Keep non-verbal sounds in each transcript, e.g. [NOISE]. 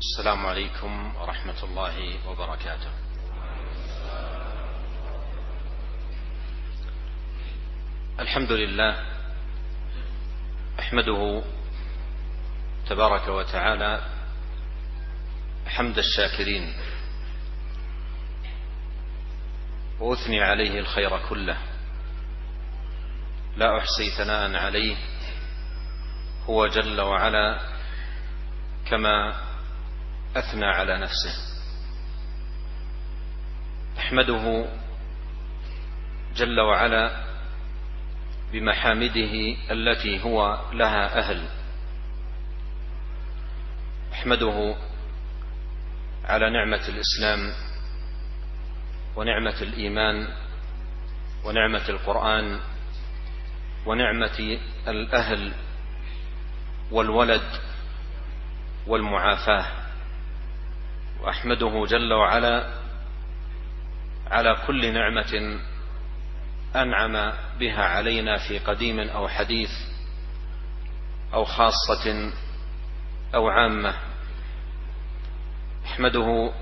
السلام عليكم ورحمة الله وبركاته. الحمد لله أحمده تبارك وتعالى حمد الشاكرين وأثني عليه الخير كله. لا أحصي ثناء عليه. هو جل وعلا كما أثنى على نفسه. أحمده جل وعلا بمحامده التي هو لها أهل. أحمده على نعمة الإسلام ونعمة الإيمان ونعمة القرآن ونعمة الأهل والولد والمعافاة. وأحمده جل وعلا على كل نعمة أنعم بها علينا في قديم أو حديث أو خاصة أو عامة. أحمده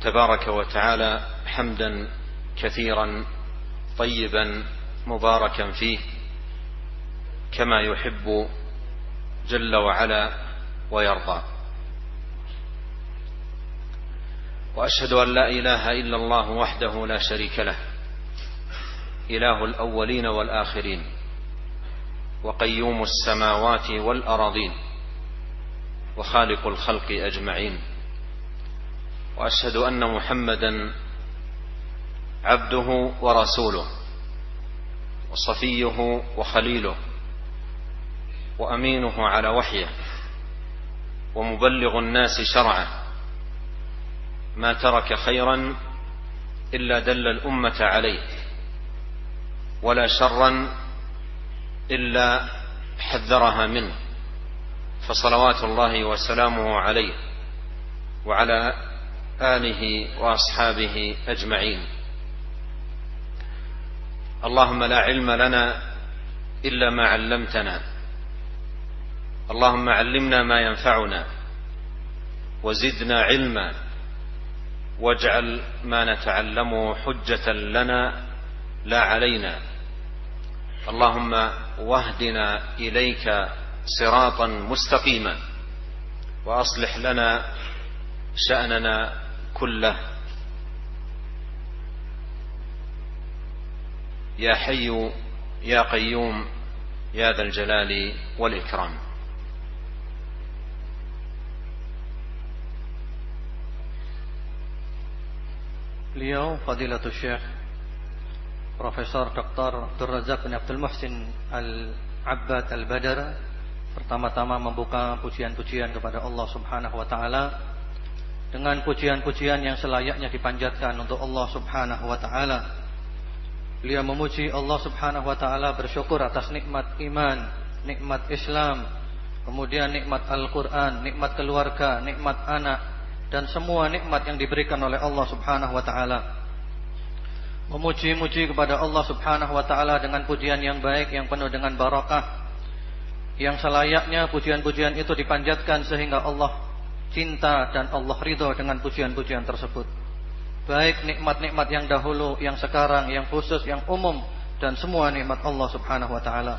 تبارك وتعالى حمدا كثيرا طيبا مباركا فيه كما يحب جل وعلا ويرضى. وأشهد أن لا إله إلا الله وحده لا شريك له. إله الأولين والآخرين وقيوم السماوات والأراضين وخالق الخلق أجمعين. وأشهد أن محمدا عبده ورسوله وصفيه وخليله وأمينه على وحيه ومبلغ الناس شرعه. ما ترك خيرا إلا دل الأمة عليه ولا شرا إلا حذرها منه. فصلوات الله وسلامه عليه وعلى آله وأصحابه أجمعين. اللهم لا علم لنا إلا ما علمتنا. اللهم علمنا ما ينفعنا وزدنا علما. واجعل ما نتعلمه حجة لنا لا علينا. اللهم واهدنا إليك صراطا مستقيما. وأصلح لنا شأننا كله. يا حي يا قيوم يا ذا الجلال والإكرام. Beliau Fadilatul Syekh Profesor Dr. Abdul Razak bin Abdul Muhsin Al-Abbad Al-Badar Pertama-tama membuka pujian-pujian kepada Allah subhanahu wa ta'ala Dengan pujian-pujian yang selayaknya dipanjatkan untuk Allah subhanahu wa ta'ala Beliau memuji Allah subhanahu wa ta'ala bersyukur atas nikmat iman Nikmat Islam Kemudian nikmat Al-Quran Nikmat keluarga, nikmat anak dan semua nikmat yang diberikan oleh Allah Subhanahu wa taala. Memuji-muji kepada Allah Subhanahu wa taala dengan pujian yang baik yang penuh dengan barakah. Yang selayaknya pujian-pujian itu dipanjatkan sehingga Allah cinta dan Allah ridho dengan pujian-pujian tersebut. Baik nikmat-nikmat yang dahulu, yang sekarang, yang khusus, yang umum dan semua nikmat Allah Subhanahu wa taala.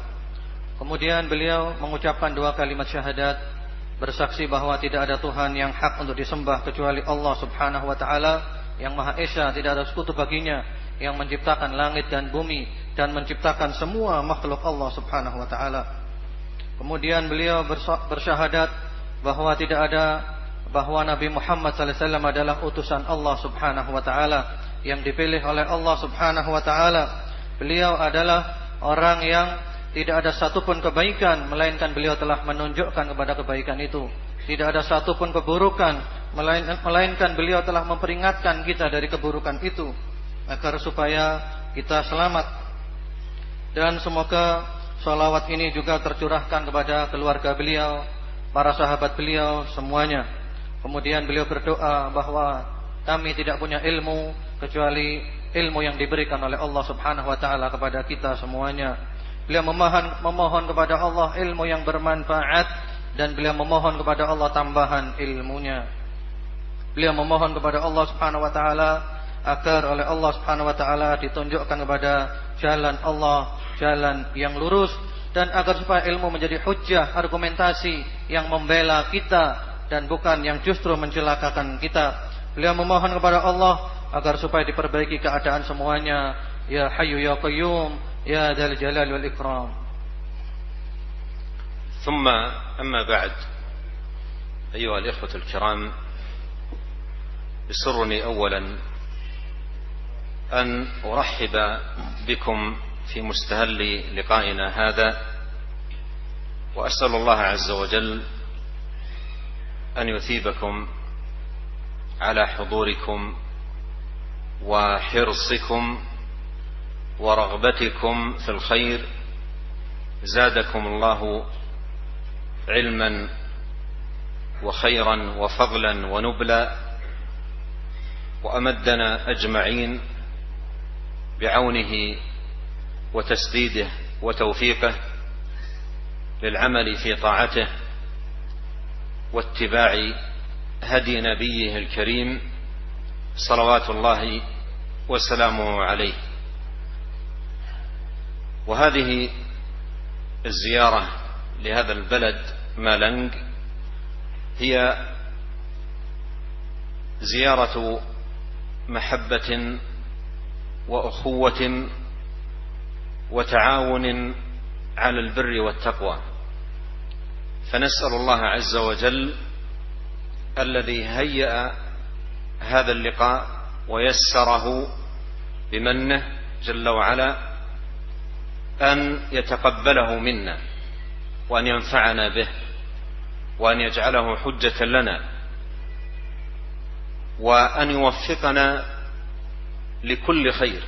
Kemudian beliau mengucapkan dua kalimat syahadat bersaksi bahwa tidak ada Tuhan yang hak untuk disembah kecuali Allah Subhanahu wa taala yang Maha Esa, tidak ada sekutu baginya yang menciptakan langit dan bumi dan menciptakan semua makhluk Allah Subhanahu wa taala. Kemudian beliau bersyahadat bahwa tidak ada bahwa Nabi Muhammad SAW adalah utusan Allah Subhanahu wa taala yang dipilih oleh Allah Subhanahu wa taala. Beliau adalah orang yang tidak ada satupun kebaikan melainkan beliau telah menunjukkan kepada kebaikan itu. Tidak ada satupun keburukan melainkan beliau telah memperingatkan kita dari keburukan itu agar supaya kita selamat. Dan semoga salawat ini juga tercurahkan kepada keluarga beliau, para sahabat beliau semuanya. Kemudian beliau berdoa bahwa kami tidak punya ilmu kecuali ilmu yang diberikan oleh Allah Subhanahu wa taala kepada kita semuanya. Beliau memohon, memohon kepada Allah ilmu yang bermanfaat dan beliau memohon kepada Allah tambahan ilmunya. Beliau memohon kepada Allah Subhanahu wa taala agar oleh Allah Subhanahu wa taala ditunjukkan kepada jalan Allah, jalan yang lurus dan agar supaya ilmu menjadi hujjah, argumentasi yang membela kita dan bukan yang justru mencelakakan kita. Beliau memohon kepada Allah agar supaya diperbaiki keadaan semuanya. Ya Hayyu ya Qayyum, Dzal Jalal wal Ikram. ثم أما بعد أيها الإخوة الكرام يسرني أولا أن أرحب بكم في مستهل لقائنا هذا وأسأل الله عز وجل أن يثيبكم على حضوركم وحرصكم ورغبتكم في الخير زادكم الله علما وخيرا وفضلا ونبلا وأمدنا أجمعين بعونه وتسديده وتوفيقه للعمل في طاعته واتباع هدي نبيه الكريم صلوات الله وسلامه عليه. وهذه الزيارة لهذا البلد مالنج هي زيارة محبة وأخوة وتعاون على البر والتقوى. فنسأل الله عز وجل الذي هيأ هذا اللقاء ويسره بمنه جل وعلا أن يتقبله منا وأن ينفعنا به وأن يجعله حجة لنا وأن يوفقنا لكل خير.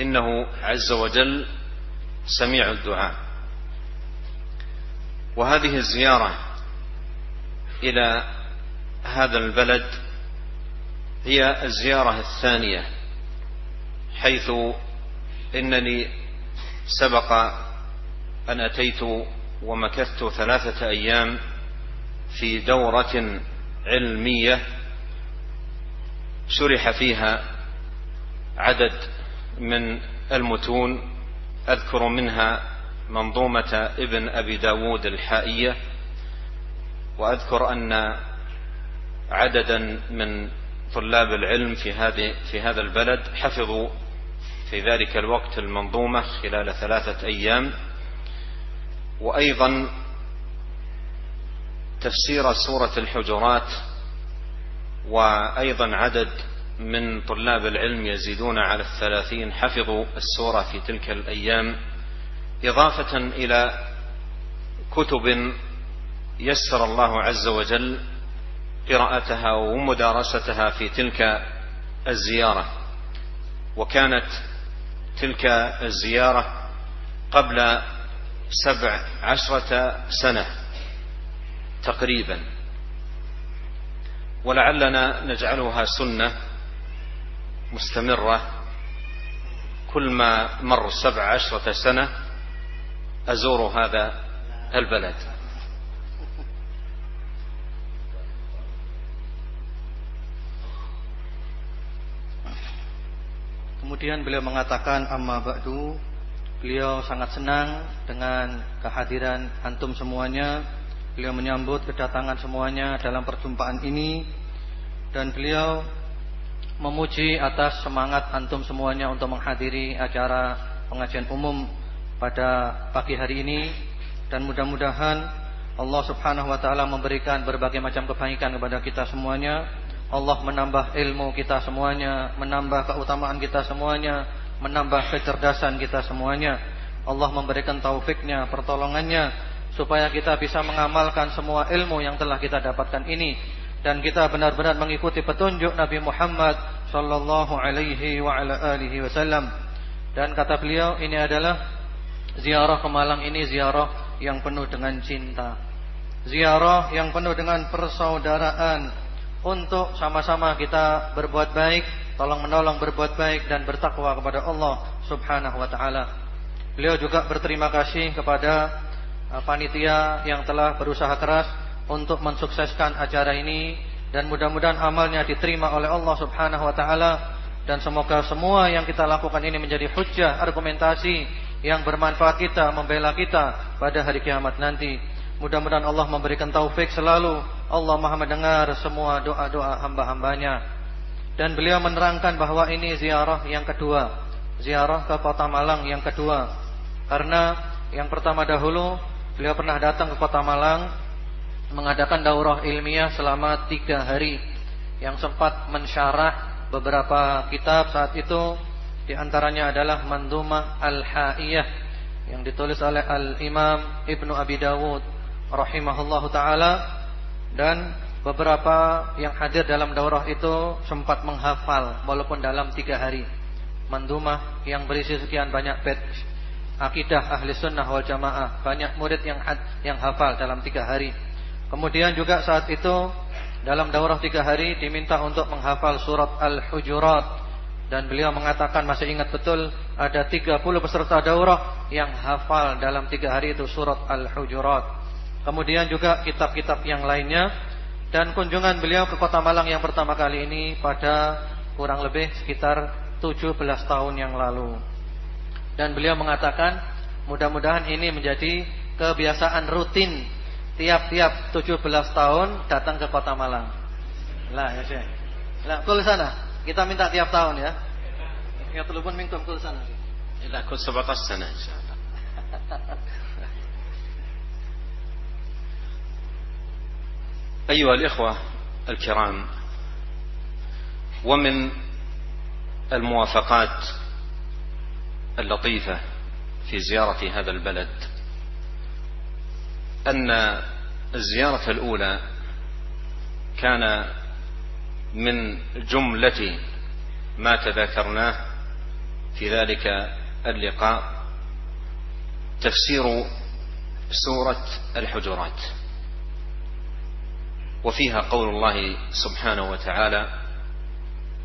إنه عز وجل سميع الدعاء. وهذه الزيارة إلى هذا البلد هي الزيارة الثانية حيث إنني سبق أن أتيت ومكثت ثلاثة أيام في دورة علمية شرح فيها عدد من المتون أذكر منها منظومة ابن أبي داود الحائية وأذكر أن عددا من طلاب العلم في هذه في هذا البلد حفظوا في ذلك الوقت المنظومة خلال ثلاثة أيام. وأيضا تفسير سورة الحجرات وأيضا عدد من طلاب العلم يزيدون على الثلاثين. حفظوا السورة في تلك الأيام. إضافة إلى كتب يسر الله عز وجل قراءتها ومدارستها في تلك الزيارة. وكانت تلك الزيارة قبل سبع عشرة سنة تقريبا. ولعلنا نجعلها سنة مستمرة. كل ما مر سبع عشرة سنة أزور هذا البلد. Kemudian beliau mengatakan amma ba'du. Beliau sangat senang dengan kehadiran antum semuanya. Beliau menyambut kedatangan semuanya dalam perjumpaan ini. Dan beliau memuji atas semangat antum semuanya untuk menghadiri acara pengajian umum pada pagi hari ini. Dan mudah-mudahan Allah subhanahu wa ta'ala memberikan berbagai macam kebaikan kepada kita semuanya Allah menambah ilmu kita semuanya, menambah keutamaan kita semuanya, menambah kecerdasan kita semuanya. Allah memberikan taufiknya, pertolongannya supaya kita bisa mengamalkan semua ilmu yang telah kita dapatkan ini dan kita benar-benar mengikuti petunjuk Nabi Muhammad sallallahu alaihi wasallam. Dan kata beliau ini adalah ziarah ke Malang ini ziarah yang penuh dengan cinta. Ziarah yang penuh dengan persaudaraan, untuk sama-sama kita berbuat baik, tolong menolong berbuat baik dan bertakwa kepada Allah Subhanahu wa taala. Beliau juga berterima kasih kepada uh, panitia yang telah berusaha keras untuk mensukseskan acara ini dan mudah-mudahan amalnya diterima oleh Allah Subhanahu wa taala dan semoga semua yang kita lakukan ini menjadi hujah argumentasi yang bermanfaat kita membela kita pada hari kiamat nanti. Mudah-mudahan Allah memberikan taufik selalu. Allah Maha mendengar semua doa-doa hamba-hambanya. Dan beliau menerangkan bahwa ini ziarah yang kedua. Ziarah ke kota Malang yang kedua. Karena yang pertama dahulu beliau pernah datang ke kota Malang mengadakan daurah ilmiah selama tiga hari yang sempat mensyarah beberapa kitab saat itu di antaranya adalah Mandumah Al-Haiyah yang ditulis oleh Al-Imam Ibnu Abi Dawud rahimahullahu taala dan beberapa yang hadir dalam daurah itu sempat menghafal walaupun dalam tiga hari. Mandumah yang berisi sekian banyak bed akidah ahli sunnah wal jamaah banyak murid yang had, yang hafal dalam tiga hari. Kemudian juga saat itu dalam daurah tiga hari diminta untuk menghafal surat al-hujurat. Dan beliau mengatakan masih ingat betul ada 30 peserta daurah yang hafal dalam tiga hari itu surat al-hujurat Kemudian juga kitab-kitab yang lainnya dan kunjungan beliau ke Kota Malang yang pertama kali ini pada kurang lebih sekitar 17 tahun yang lalu. Dan beliau mengatakan mudah-mudahan ini menjadi kebiasaan rutin tiap-tiap 17 tahun datang ke Kota Malang. Lah ya Syekh. Lah kul sana. Kita minta tiap tahun ya. Ya telepon minkum kul sana. Ila kul 17 sana insyaallah. [LAUGHS] أيها الإخوة الكرام ومن الموافقات اللطيفة في زيارة هذا البلد أن الزيارة الأولى كان من جملة ما تذاكرناه في ذلك اللقاء تفسير سورة الحجرات. وفيها قول الله سبحانه وتعالى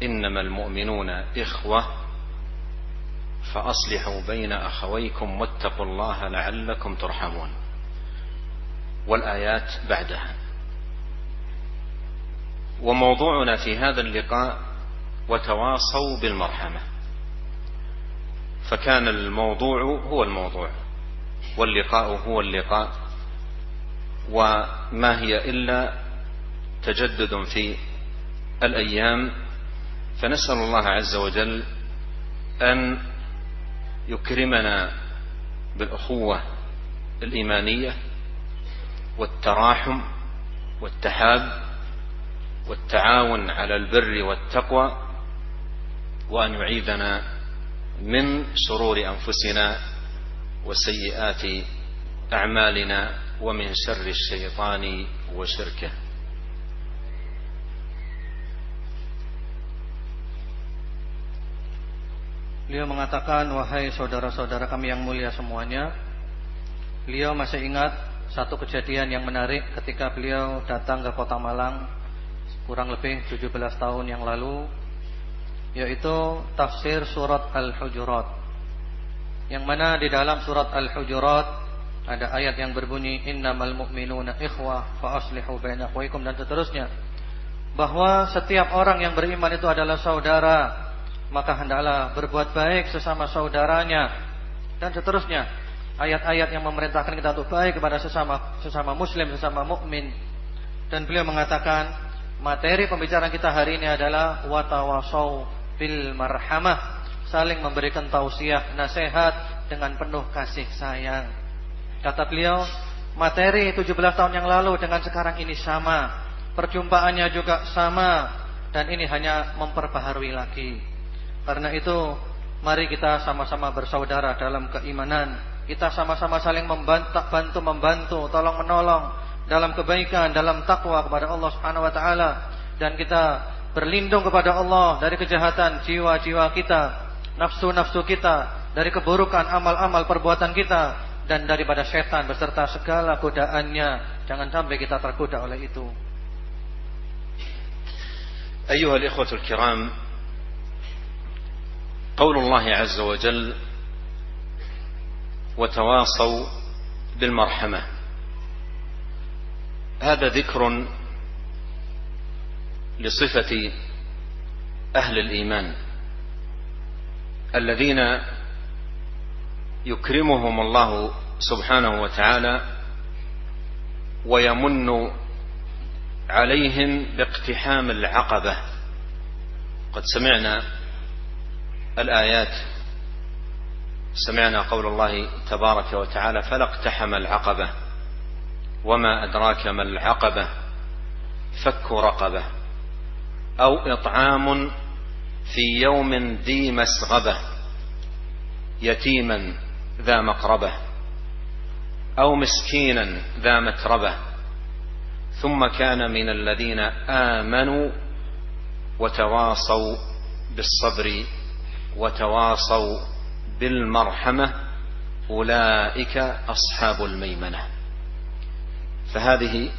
إنما المؤمنون إخوة فأصلحوا بين أخويكم واتقوا الله لعلكم ترحمون. والآيات بعدها. وموضوعنا في هذا اللقاء وتواصوا بالمرحمة. فكان الموضوع هو الموضوع واللقاء هو اللقاء وما هي إلا تجدد في الأيام فنسأل الله عز وجل أن يكرمنا بالأخوة الإيمانية والتراحم والتحاب والتعاون على البر والتقوى وأن يعيذنا من شرور أنفسنا وسيئات أعمالنا ومن شر الشيطان وشركه. Beliau mengatakan, wahai saudara-saudara kami yang mulia semuanya, beliau masih ingat satu kejadian yang menarik ketika beliau datang ke kota Malang kurang lebih 17 tahun yang lalu, yaitu tafsir surat Al-Hujurat. Yang mana di dalam surat Al-Hujurat ada ayat yang berbunyi innamal mu'minuna ikhwah fa aslihu baina dan seterusnya. Bahwa setiap orang yang beriman itu adalah saudara maka hendaklah berbuat baik sesama saudaranya dan seterusnya. Ayat-ayat yang memerintahkan kita untuk baik kepada sesama sesama muslim, sesama mukmin. Dan beliau mengatakan materi pembicaraan kita hari ini adalah watawasau bil marhamah, saling memberikan tausiah, nasihat dengan penuh kasih sayang. Kata beliau, materi 17 tahun yang lalu dengan sekarang ini sama. Perjumpaannya juga sama dan ini hanya memperbaharui lagi. Karena itu mari kita sama-sama bersaudara dalam keimanan. Kita sama-sama saling membantu, bantu membantu, tolong menolong dalam kebaikan, dalam takwa kepada Allah Subhanahu wa taala dan kita berlindung kepada Allah dari kejahatan jiwa-jiwa kita, nafsu-nafsu kita, dari keburukan amal-amal perbuatan kita dan daripada setan beserta segala godaannya. Jangan sampai kita tergoda oleh itu. Ayuhal ikhwatul kiram, قول الله عز وجل وتواصوا بالمرحمة. هذا ذكر لصفة أهل الإيمان الذين يكرمهم الله سبحانه وتعالى ويمن عليهم باقتحام العقبة. قد سمعنا الآيات. سمعنا قول الله تبارك وتعالى فلا اقتحم العقبة وما أدراك ما العقبة فك رقبة أو إطعام في يوم ذي مسغبة يتيما ذا مقربة أو مسكينا ذا متربة ثم كان من الذين آمنوا وتواصوا بالصبر وتواصوا بالمرحمة أولئك أصحاب الميمنة. فهذه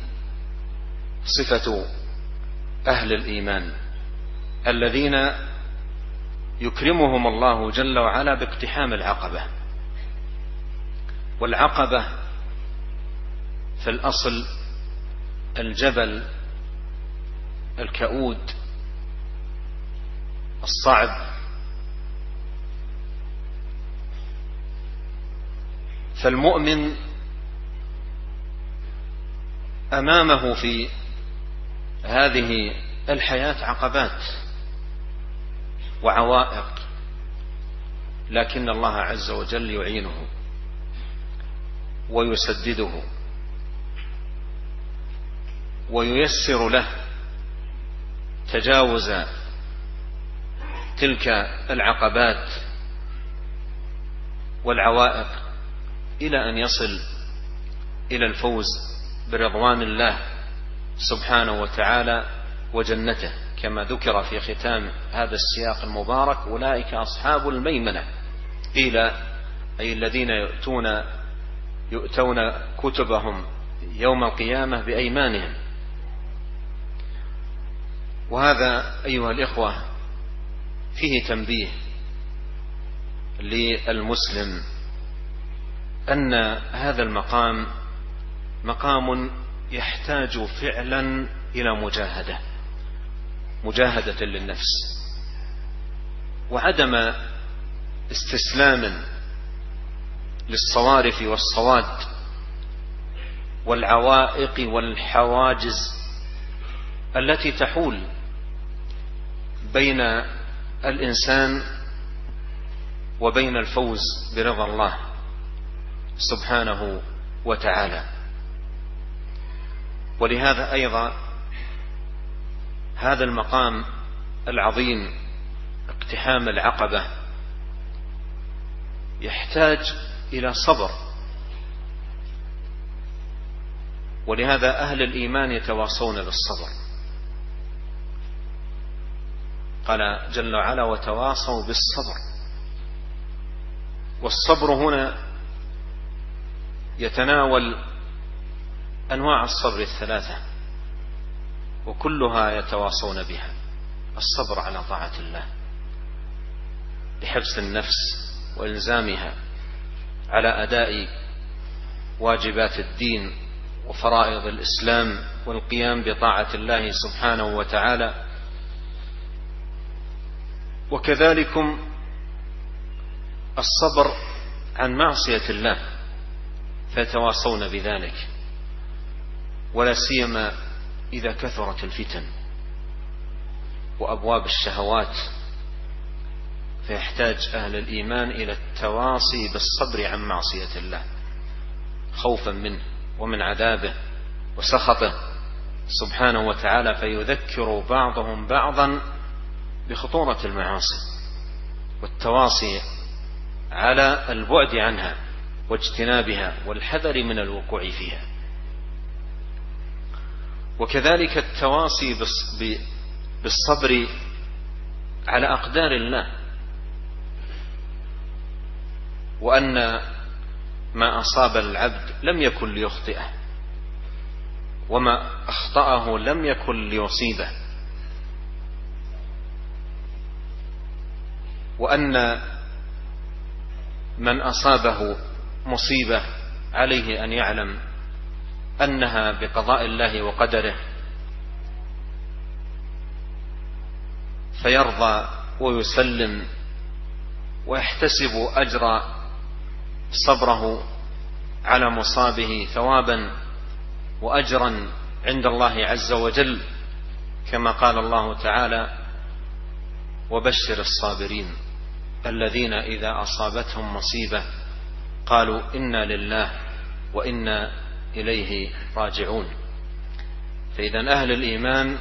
صفة أهل الإيمان الذين يكرمهم الله جل وعلا باقتحام العقبة. والعقبة في الأصل الجبل الكؤود الصعب فالمؤمن أمامه في هذه الحياة عقبات وعوائق لكن الله عز وجل يعينه ويسدده وييسر له تجاوز تلك العقبات والعوائق. إلى أن يصل إلى الفوز برضوان الله سبحانه وتعالى وجنته كما ذكر في ختام هذا السياق المبارك أولئك أصحاب الميمنة. قيل أي الذين يؤتون يؤتون كتبهم يوم القيامة بأيمانهم. وهذا أيها الإخوة فيه تنبيه للمسلم أن هذا المقام مقام يحتاج فعلا إلى مجاهدة مجاهدة للنفس. وعدم استسلام للصوارف والصواد والعوائق والحواجز التي تحول بين الإنسان وبين الفوز برضا الله. سبحانه وتعالى. ولهذا أيضا هذا المقام العظيم اقتحام العقبة يحتاج إلى صبر. ولهذا أهل الإيمان يتواصون بالصبر. قال جل وعلا وتواصوا بالصبر. والصبر هنا يتناول أنواع الصبر الثلاثة وكلها يتواصون بها الصبر على طاعة الله لحبس النفس وإلزامها على أداء واجبات الدين وفرائض الإسلام والقيام بطاعة الله سبحانه وتعالى. وكذلكم الصبر عن معصية الله. فيتواصون بذلك. ولا سيما إذا كثرت الفتن وأبواب الشهوات فيحتاج أهل الإيمان إلى التواصي بالصبر عن معصية الله. خوفا منه ومن عذابه وسخطه سبحانه وتعالى فيذكر بعضهم بعضا بخطورة المعاصي والتواصي على البعد عنها. واجتنابها والحذر من الوقوع فيها. وكذلك التواصي بالصبر على أقدار الله. وأن ما أصاب العبد لم يكن ليخطئه وما أخطأه لم يكن ليصيبه. وأن من أصابه مصيبة عليه أن يعلم أنها بقضاء الله وقدره فيرضى ويسلم ويحتسب أجر صبره على مصابه ثوابا وأجرا عند الله عز وجل كما قال الله تعالى وبشر الصابرين الذين إذا أصابتهم مصيبة قالوا إنا لله وإنا إليه راجعون. فإذا أهل الإيمان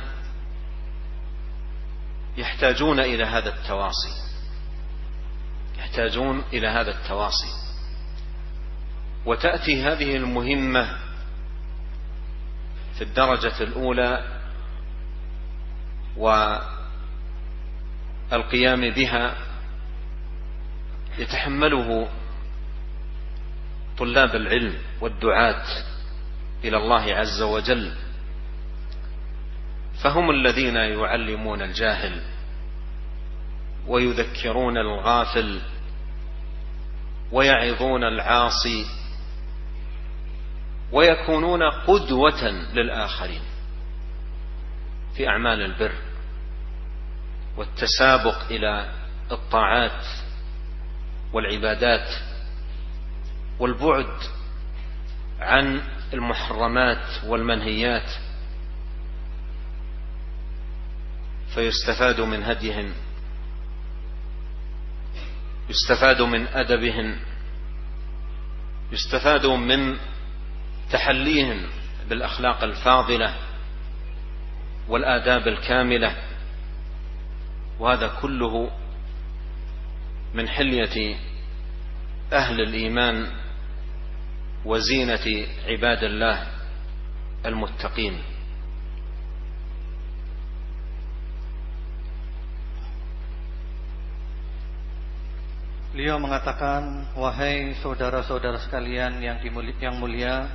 يحتاجون إلى هذا التواصي. يحتاجون إلى هذا التواصي. وتأتي هذه المهمة في الدرجة الأولى والقيام بها يتحمله طلاب العلم والدعاة إلى الله عز وجل فهم الذين يعلمون الجاهل ويذكرون الغافل ويعظون العاصي ويكونون قدوة للآخرين في أعمال البر والتسابق إلى الطاعات والعبادات والبعد عن المحرمات والمنهيات فيستفاد من هديهن يستفاد من أدبهن يستفاد من تحليهم بالأخلاق الفاضلة والآداب الكاملة. وهذا كله من حلية أهل الإيمان وزينة عباد الله المتقين Beliau mengatakan, wahai saudara-saudara sekalian yang yang mulia,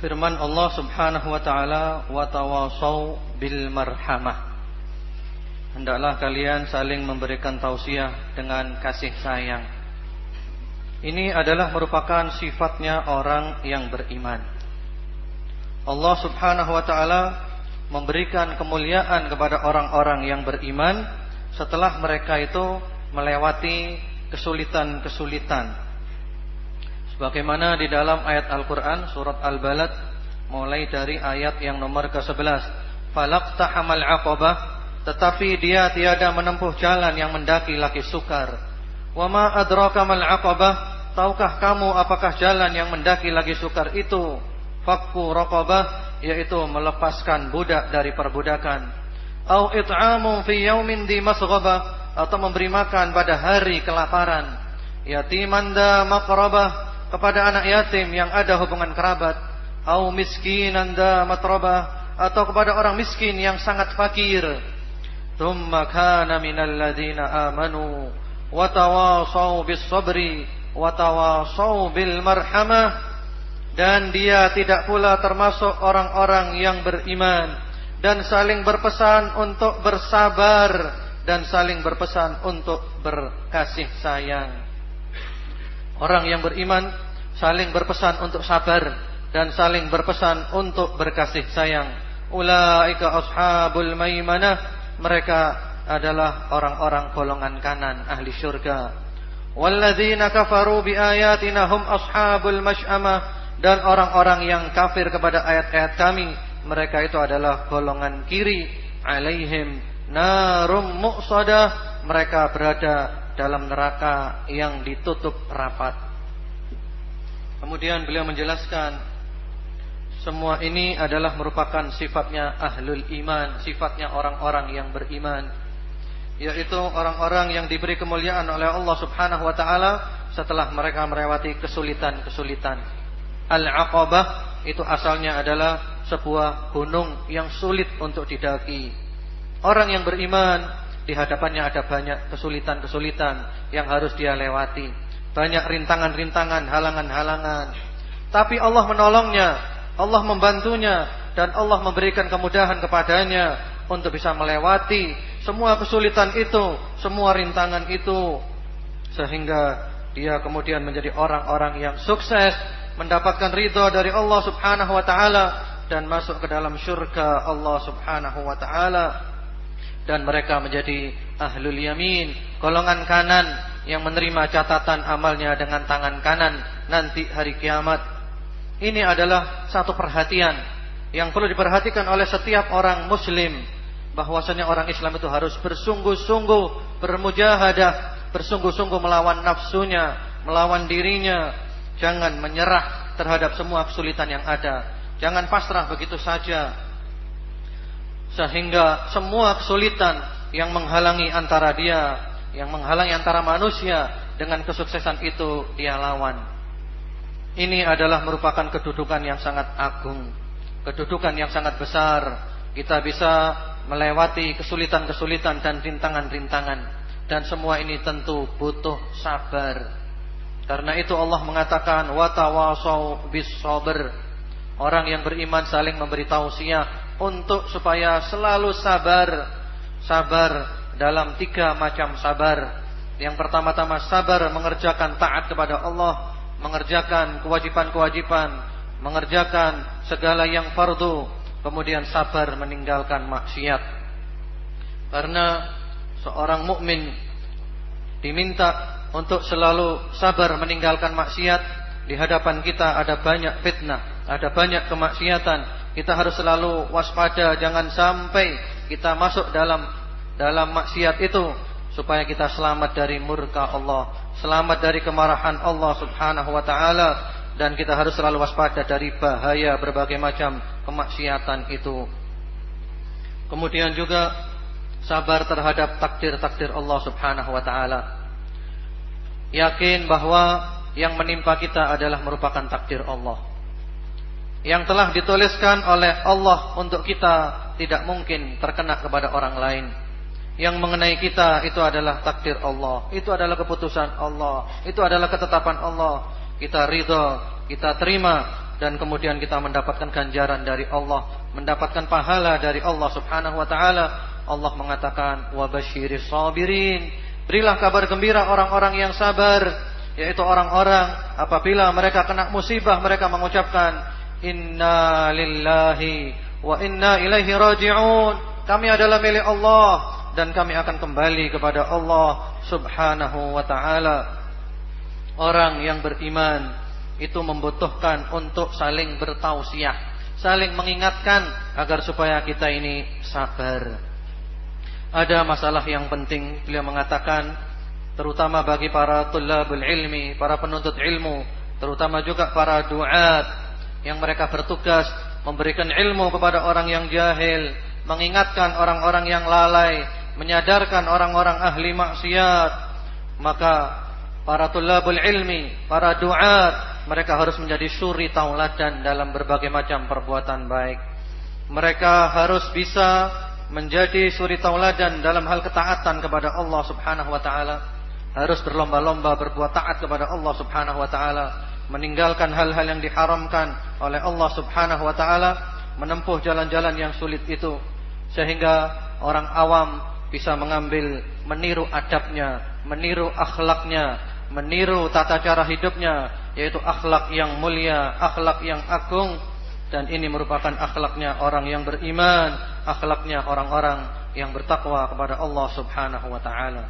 firman Allah Subhanahu wa taala, "Wa tawasau bil marhamah." Hendaklah kalian saling memberikan tausiah dengan kasih sayang. Ini adalah merupakan sifatnya orang yang beriman. Allah Subhanahu wa taala memberikan kemuliaan kepada orang-orang yang beriman setelah mereka itu melewati kesulitan-kesulitan. Sebagaimana di dalam ayat Al-Qur'an surat Al-Balad mulai dari ayat yang nomor ke-11, "Falaqtahamal 'aqabah" tetapi dia tiada menempuh jalan yang mendaki lagi sukar. "Wa ma adraka mal 'aqabah" Tahukah kamu apakah jalan yang mendaki lagi sukar itu? Fakku raqabah yaitu melepaskan budak dari perbudakan. Au it'amun fi yaumin di masghabah atau memberi makan pada hari kelaparan. Yatiman da maqrabah kepada anak yatim yang ada hubungan kerabat. Au miskinan da matrabah atau kepada orang miskin yang sangat fakir. Thumma kana minal ladzina amanu wa tawasau bis sabri wa tawasau bil marhamah dan dia tidak pula termasuk orang-orang yang beriman dan saling berpesan untuk bersabar dan saling berpesan untuk berkasih sayang. Orang yang beriman saling berpesan untuk sabar dan saling berpesan untuk berkasih sayang. Ulaika ashabul maimanah. Mereka adalah orang-orang golongan kanan ahli syurga. Walladzina kafaru biayatina hum ashabul mash'amah dan orang-orang yang kafir kepada ayat-ayat kami mereka itu adalah golongan kiri alaihim narum muqsadah mereka berada dalam neraka yang ditutup rapat. Kemudian beliau menjelaskan semua ini adalah merupakan sifatnya ahlul iman, sifatnya orang-orang yang beriman. Yaitu orang-orang yang diberi kemuliaan oleh Allah Subhanahu wa taala setelah mereka melewati kesulitan-kesulitan. Al-Aqabah itu asalnya adalah sebuah gunung yang sulit untuk didaki Orang yang beriman di hadapannya ada banyak kesulitan-kesulitan yang harus dia lewati. Banyak rintangan-rintangan, halangan-halangan. Tapi Allah menolongnya, Allah membantunya dan Allah memberikan kemudahan kepadanya untuk bisa melewati semua kesulitan itu, semua rintangan itu sehingga dia kemudian menjadi orang-orang yang sukses, mendapatkan ridha dari Allah Subhanahu wa taala dan masuk ke dalam surga Allah Subhanahu wa taala dan mereka menjadi ahlul yamin, golongan kanan yang menerima catatan amalnya dengan tangan kanan nanti hari kiamat. Ini adalah satu perhatian yang perlu diperhatikan oleh setiap orang muslim bahwasanya orang Islam itu harus bersungguh-sungguh bermujahadah, bersungguh-sungguh melawan nafsunya, melawan dirinya, jangan menyerah terhadap semua kesulitan yang ada. Jangan pasrah begitu saja. Sehingga semua kesulitan yang menghalangi antara dia, yang menghalangi antara manusia dengan kesuksesan itu dia lawan. Ini adalah merupakan kedudukan yang sangat agung, kedudukan yang sangat besar. Kita bisa melewati kesulitan-kesulitan dan rintangan-rintangan dan semua ini tentu butuh sabar. Karena itu Allah mengatakan watawasau bis sabr. Orang yang beriman saling memberi tausiah untuk supaya selalu sabar. Sabar dalam tiga macam sabar. Yang pertama-tama sabar mengerjakan taat kepada Allah, mengerjakan kewajiban-kewajiban, mengerjakan segala yang fardu, kemudian sabar meninggalkan maksiat. Karena seorang mukmin diminta untuk selalu sabar meninggalkan maksiat. Di hadapan kita ada banyak fitnah, ada banyak kemaksiatan. Kita harus selalu waspada jangan sampai kita masuk dalam dalam maksiat itu supaya kita selamat dari murka Allah, selamat dari kemarahan Allah Subhanahu wa taala dan kita harus selalu waspada dari bahaya berbagai macam kemaksiatan itu. Kemudian juga sabar terhadap takdir-takdir Allah Subhanahu wa taala yakin bahwa yang menimpa kita adalah merupakan takdir Allah. Yang telah dituliskan oleh Allah untuk kita tidak mungkin terkena kepada orang lain. Yang mengenai kita itu adalah takdir Allah, itu adalah keputusan Allah, itu adalah ketetapan Allah. Kita ridha, kita terima dan kemudian kita mendapatkan ganjaran dari Allah, mendapatkan pahala dari Allah Subhanahu wa taala. Allah mengatakan wa basyiris sabirin Berilah kabar gembira orang-orang yang sabar, yaitu orang-orang apabila mereka kena musibah mereka mengucapkan inna lillahi wa inna ilaihi raji'un. Kami adalah milik Allah dan kami akan kembali kepada Allah Subhanahu wa taala. Orang yang beriman itu membutuhkan untuk saling bertausiah, saling mengingatkan agar supaya kita ini sabar ada masalah yang penting beliau mengatakan terutama bagi para tulabul ilmi, para penuntut ilmu, terutama juga para duat yang mereka bertugas memberikan ilmu kepada orang yang jahil, mengingatkan orang-orang yang lalai, menyadarkan orang-orang ahli maksiat. Maka para tulabul ilmi, para duat, mereka harus menjadi suri tauladan dalam berbagai macam perbuatan baik. Mereka harus bisa menjadi suri tauladan dalam hal ketaatan kepada Allah Subhanahu wa taala, harus berlomba-lomba berbuat taat kepada Allah Subhanahu wa taala, meninggalkan hal-hal yang diharamkan oleh Allah Subhanahu wa taala, menempuh jalan-jalan yang sulit itu. Sehingga orang awam bisa mengambil meniru adabnya, meniru akhlaknya, meniru tata cara hidupnya yaitu akhlak yang mulia, akhlak yang agung dan ini merupakan akhlaknya orang yang beriman, akhlaknya orang-orang yang bertakwa kepada Allah Subhanahu wa taala.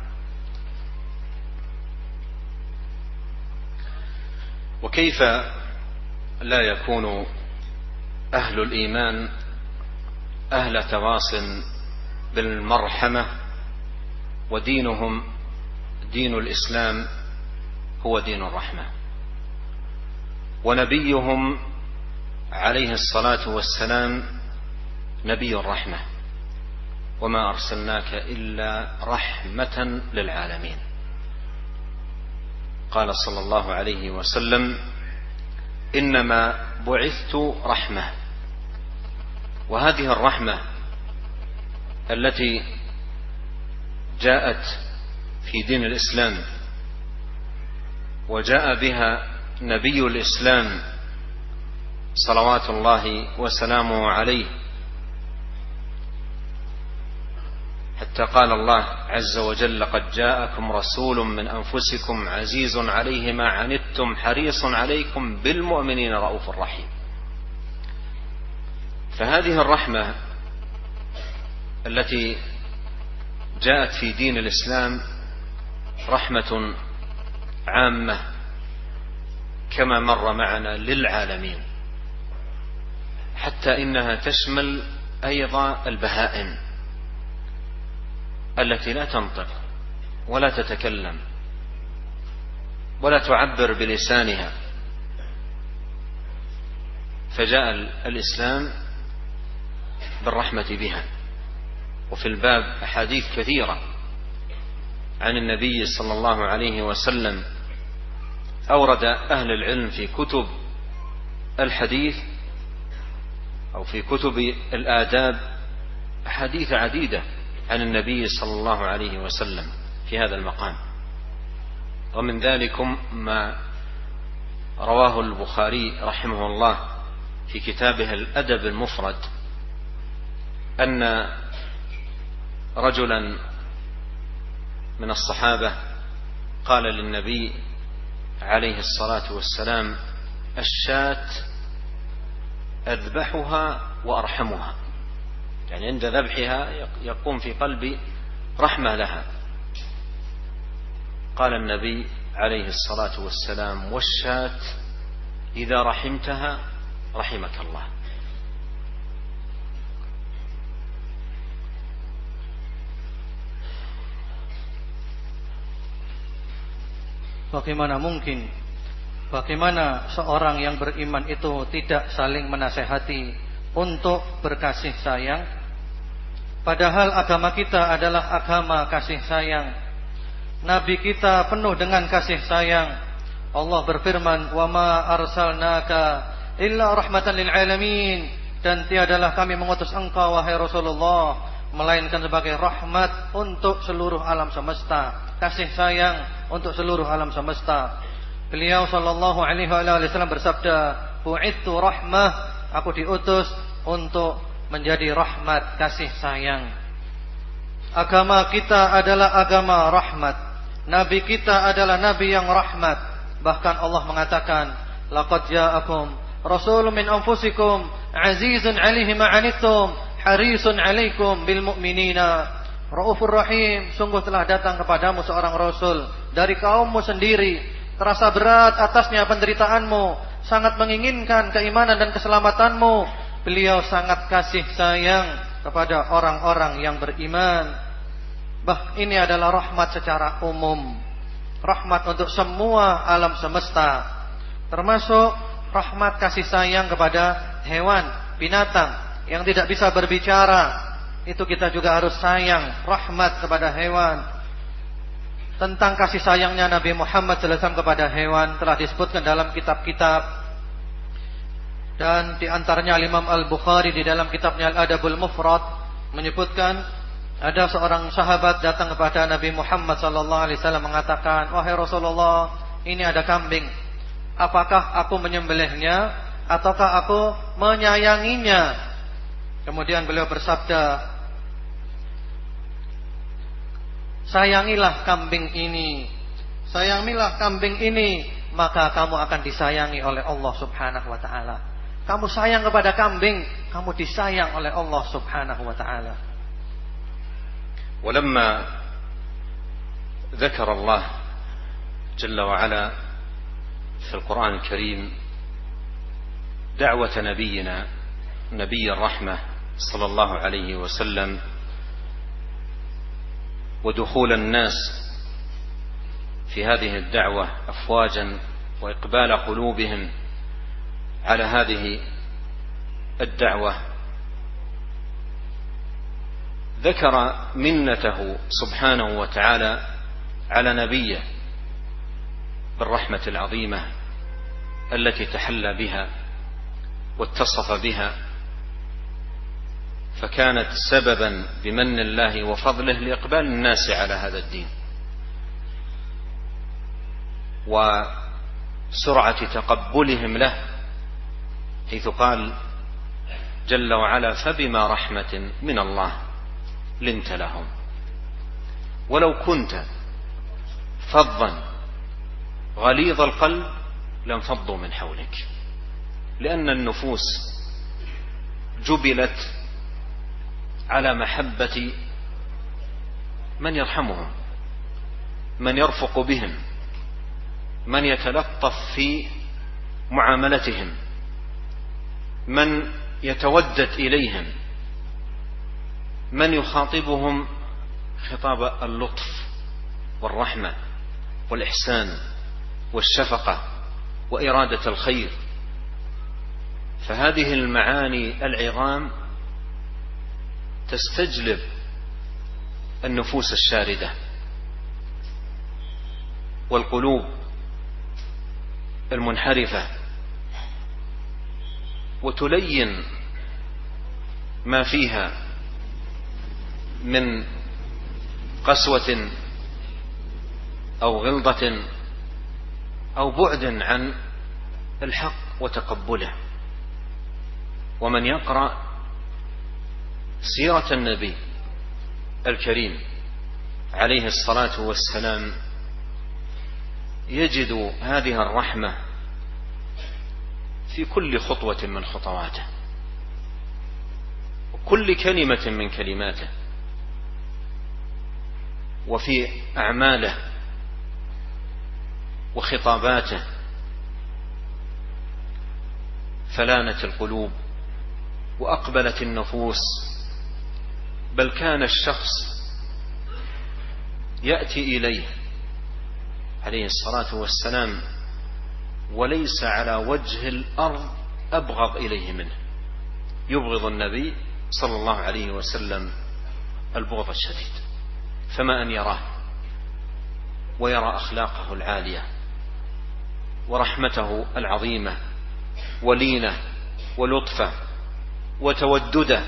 وكيف لا يكون أهل الإيمان أهل تواص بالمرحمة ودينهم دين الإسلام هو دين الرحمة. ونبيهم عليه الصلاة والسلام نبي الرحمة. وما أرسلناك إلا رحمة للعالمين. قال صلى الله عليه وسلم إنما بعثت رحمة. وهذه الرحمة التي جاءت في دين الإسلام وجاء بها نبي الإسلام صلوات الله وسلامه عليه. حتى حتى قال الله عز وجل قد جاءكم رسول من أنفسكم عزيز عليه ما عنتم حريص عليكم بالمؤمنين رؤوف رحيم. فهذه الرحمة التي جاءت في دين الإسلام رحمة عامة كما مر معنا للعالمين حتى إنها تشمل أيضا البهائم التي لا تنطق ولا تتكلم ولا تعبر بلسانها. فجاء الإسلام بالرحمة بها وفي الباب أحاديث كثيرة عن النبي صلى الله عليه وسلم. أورد أهل العلم في كتب الحديث أو في كتب الآداب أحاديث عديدة عن النبي صلى الله عليه وسلم في هذا المقام. ومن ذلكم ما رواه البخاري رحمه الله في كتابه الأدب المفرد أن رجلا من الصحابة قال للنبي عليه الصلاة والسلام الشاة أذبحها وأرحمها. يعني عند ذبحها يقوم في قلبي رحمة لها. قال النبي عليه الصلاة والسلام والشاة إذا رحمتها رحمك الله. Bagaimana mungkin Bagaimana seorang yang beriman itu tidak saling menasehati untuk berkasih sayang Padahal agama kita adalah agama kasih sayang. Nabi kita penuh dengan kasih sayang. Allah berfirman, "Wa ma arsalnaka illa rahmatan lil alamin." Dan tiadalah kami mengutus engkau wahai Rasulullah melainkan sebagai rahmat untuk seluruh alam semesta, kasih sayang untuk seluruh alam semesta. Beliau sallallahu alaihi wasallam bersabda, "Bu'ittu rahmah, aku diutus untuk menjadi rahmat kasih sayang. Agama kita adalah agama rahmat. Nabi kita adalah nabi yang rahmat. Bahkan Allah mengatakan, "Laqad ja'akum rasulun min anfusikum azizun 'alaihi ma harisun 'alaikum bil mu'minina." Raufur Rahim, sungguh telah datang kepadamu seorang rasul dari kaummu sendiri, terasa berat atasnya penderitaanmu, sangat menginginkan keimanan dan keselamatanmu, Beliau sangat kasih sayang kepada orang-orang yang beriman. Bah, ini adalah rahmat secara umum. Rahmat untuk semua alam semesta. Termasuk rahmat kasih sayang kepada hewan, binatang yang tidak bisa berbicara. Itu kita juga harus sayang, rahmat kepada hewan. Tentang kasih sayangnya Nabi Muhammad SAW kepada hewan telah disebutkan dalam kitab-kitab dan di antaranya Imam Al-Bukhari di dalam kitabnya Al-Adabul Mufrad menyebutkan ada seorang sahabat datang kepada Nabi Muhammad sallallahu alaihi wasallam mengatakan, "Wahai Rasulullah, ini ada kambing. Apakah aku menyembelihnya ataukah aku menyayanginya?" Kemudian beliau bersabda, "Sayangilah kambing ini. Sayangilah kambing ini, maka kamu akan disayangi oleh Allah Subhanahu wa taala." Kamu sayang kepada kambing, kamu disayang oleh Allah Subhanahu wa taala. ولما ذكر الله جل وعلا في القرآن الكريم دعوة نبينا نبي الرحمة صلى الله عليه وسلم ودخول الناس في هذه الدعوة أفواجا وإقبال قلوبهم على هذه الدعوة. ذكر منته سبحانه وتعالى على نبيه بالرحمة العظيمة التي تحلى بها واتصف بها. فكانت سببا بمن الله وفضله لإقبال الناس على هذا الدين. وسرعة تقبلهم له حيث قال جل وعلا فبما رحمة من الله لنت لهم. ولو كنت فظا غليظ القلب لانفضوا من حولك لأن النفوس جبلت على محبة من يرحمهم من يرفق بهم من يتلطف في معاملتهم من يتودد إليهم من يخاطبهم خطاب اللطف والرحمة والإحسان والشفقة وإرادة الخير. فهذه المعاني العظام تستجلب النفوس الشاردة والقلوب المنحرفة وتلين ما فيها من قسوة أو غلظة أو بعد عن الحق وتقبله. ومن يقرأ سيرة النبي الكريم عليه الصلاة والسلام يجد هذه الرحمة في كل خطوة من خطواته وكل كلمة من كلماته وفي أعماله وخطاباته فلانت القلوب وأقبلت النفوس بل كان الشخص يأتي إليه عليه الصلاة والسلام وليس على وجه الأرض أبغض إليه منه. يبغض النبي صلى الله عليه وسلم البغض الشديد. فما أن يراه ويرى أخلاقه العالية ورحمته العظيمة ولينة ولطفة وتودده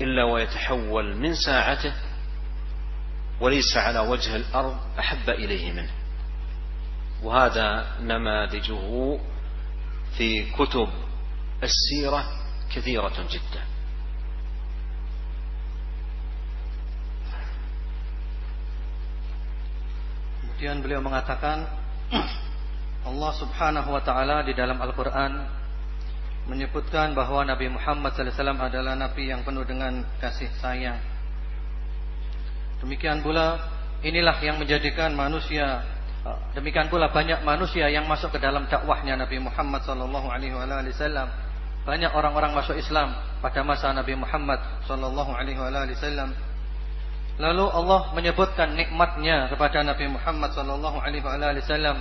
إلا ويتحول من ساعته وليس على وجه الأرض أحب إليه منه. وهذا نماذجه في كتب السيرة كثيرة جدا. Kemudian beliau mengatakan [CLEARS THROAT] Allah subhanahu wa ta'ala di dalam Al-Quran menyebutkan bahwa Nabi Muhammad SAW adalah Nabi yang penuh dengan kasih sayang. Demikian pula inilah yang menjadikan manusia demikian pula banyak manusia yang masuk ke dalam dakwahnya Nabi Muhammad wasallam. Banyak orang-orang masuk Islam pada masa Nabi Muhammad wasallam. Lalu Allah menyebutkan nikmatnya kepada Nabi Muhammad wasallam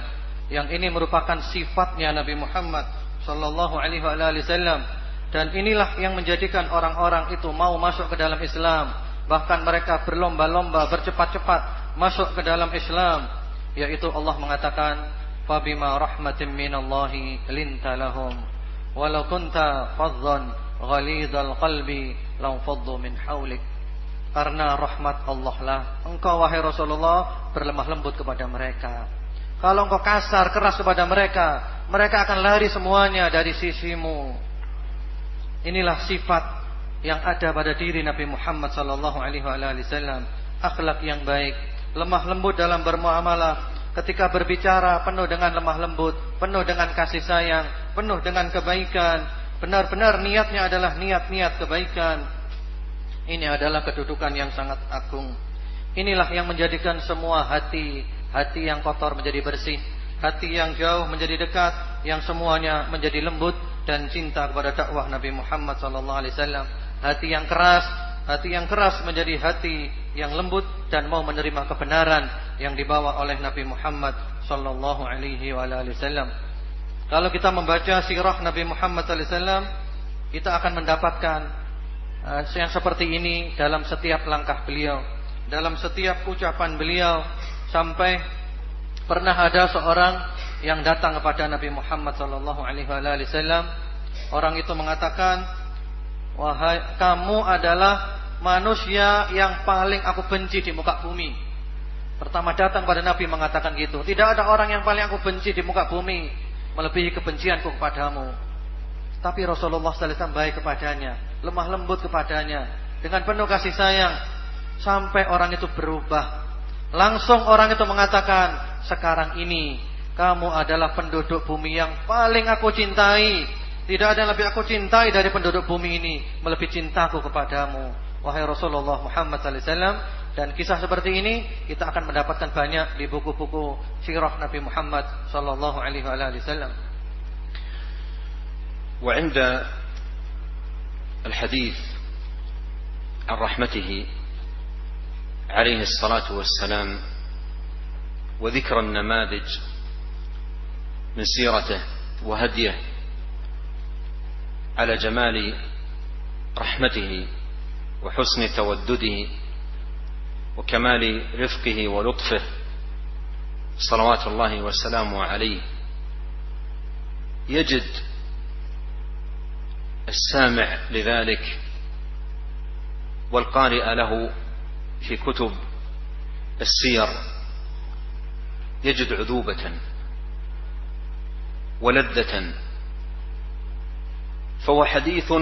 yang ini merupakan sifatnya Nabi Muhammad sallallahu alaihi wasallam. Dan inilah yang menjadikan orang-orang itu mau masuk ke dalam Islam. Bahkan mereka berlomba-lomba bercepat-cepat masuk ke dalam Islam. Yaitu Allah mengatakan fabima rahmatin minallahi linta lahum. Walau kunta faddan ghalidhal qalbi lam faddu min haulik karena rahmat Allah lah engkau wahai Rasulullah berlemah lembut kepada mereka kalau engkau kasar keras kepada mereka mereka akan lari semuanya dari sisimu. Inilah sifat yang ada pada diri Nabi Muhammad sallallahu alaihi wasallam, akhlak yang baik, lemah lembut dalam bermuamalah, ketika berbicara penuh dengan lemah lembut, penuh dengan kasih sayang, penuh dengan kebaikan, benar-benar niatnya adalah niat-niat kebaikan. Ini adalah kedudukan yang sangat agung. Inilah yang menjadikan semua hati, hati yang kotor menjadi bersih, hati yang jauh menjadi dekat, yang semuanya menjadi lembut dan cinta kepada dakwah Nabi Muhammad wasallam. Hati yang keras, hati yang keras menjadi hati yang lembut dan mau menerima kebenaran yang dibawa oleh Nabi Muhammad wasallam. Kalau kita membaca sirah Nabi Muhammad wasallam, kita akan mendapatkan uh, yang seperti ini dalam setiap langkah beliau, dalam setiap ucapan beliau sampai Pernah ada seorang yang datang kepada Nabi Muhammad sallallahu alaihi wasallam. Orang itu mengatakan, "Wahai kamu adalah manusia yang paling aku benci di muka bumi." Pertama datang pada Nabi mengatakan gitu. Tidak ada orang yang paling aku benci di muka bumi melebihi kebencianku kepadamu. Tapi Rasulullah sallallahu alaihi wasallam baik kepadanya, lemah lembut kepadanya, dengan penuh kasih sayang sampai orang itu berubah Langsung orang itu mengatakan, sekarang ini kamu adalah penduduk bumi yang paling aku cintai. Tidak ada yang lebih aku cintai dari penduduk bumi ini. Melebihi cintaku kepadamu. Wahai Rasulullah Muhammad SAW. Dan kisah seperti ini kita akan mendapatkan banyak di buku-buku sirah Nabi Muhammad Sallallahu Alaihi Wasallam. وعند الحديث عن رحمته عليه الصلاة والسلام وذكر النماذج من سيرته وهديه على جمال رحمته وحسن تودده وكمال رفقه ولطفه. صلوات الله وسلامه عليه. يجد السامع لذلك والقارئ له في كتب السير يجد عذوبة ولذة فهو حديث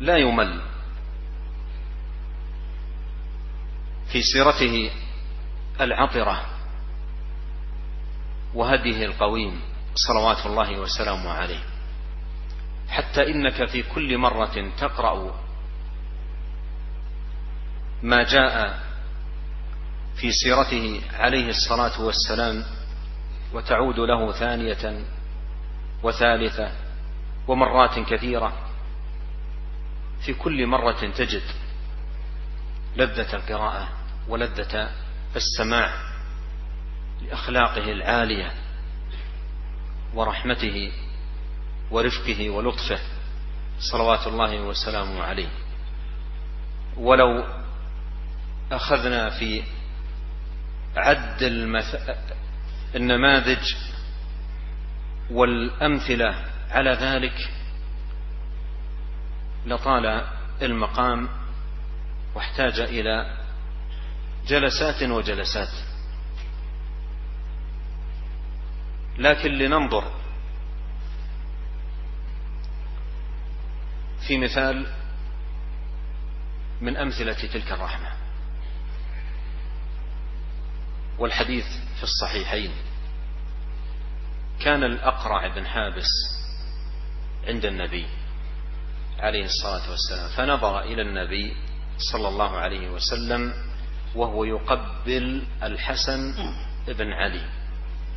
لا يمل في سيرته العطرة وهديه القويم صلوات الله وسلامه عليه. حتى إنك في كل مرة تقرأ ما جاء في سيرته عليه الصلاة والسلام وتعود له ثانية وثالثة ومرات كثيرة. في كل مرة تجد لذة القراءة ولذة السماع لأخلاقه العالية ورحمته ورفقه ولطفه. صلوات الله وسلامه عليه. ولو أخذنا في عد المث... النماذج والأمثلة. على ذلك لطال المقام واحتاج إلى جلسات وجلسات. لكن لننظر في مثال من أمثلة تلك الرحمة. والحديث في الصحيحين. كان الأقرع بن حابس عند النبي عليه الصلاة والسلام فنظر إلى النبي صلى الله عليه وسلم وهو يقبل الحسن بن علي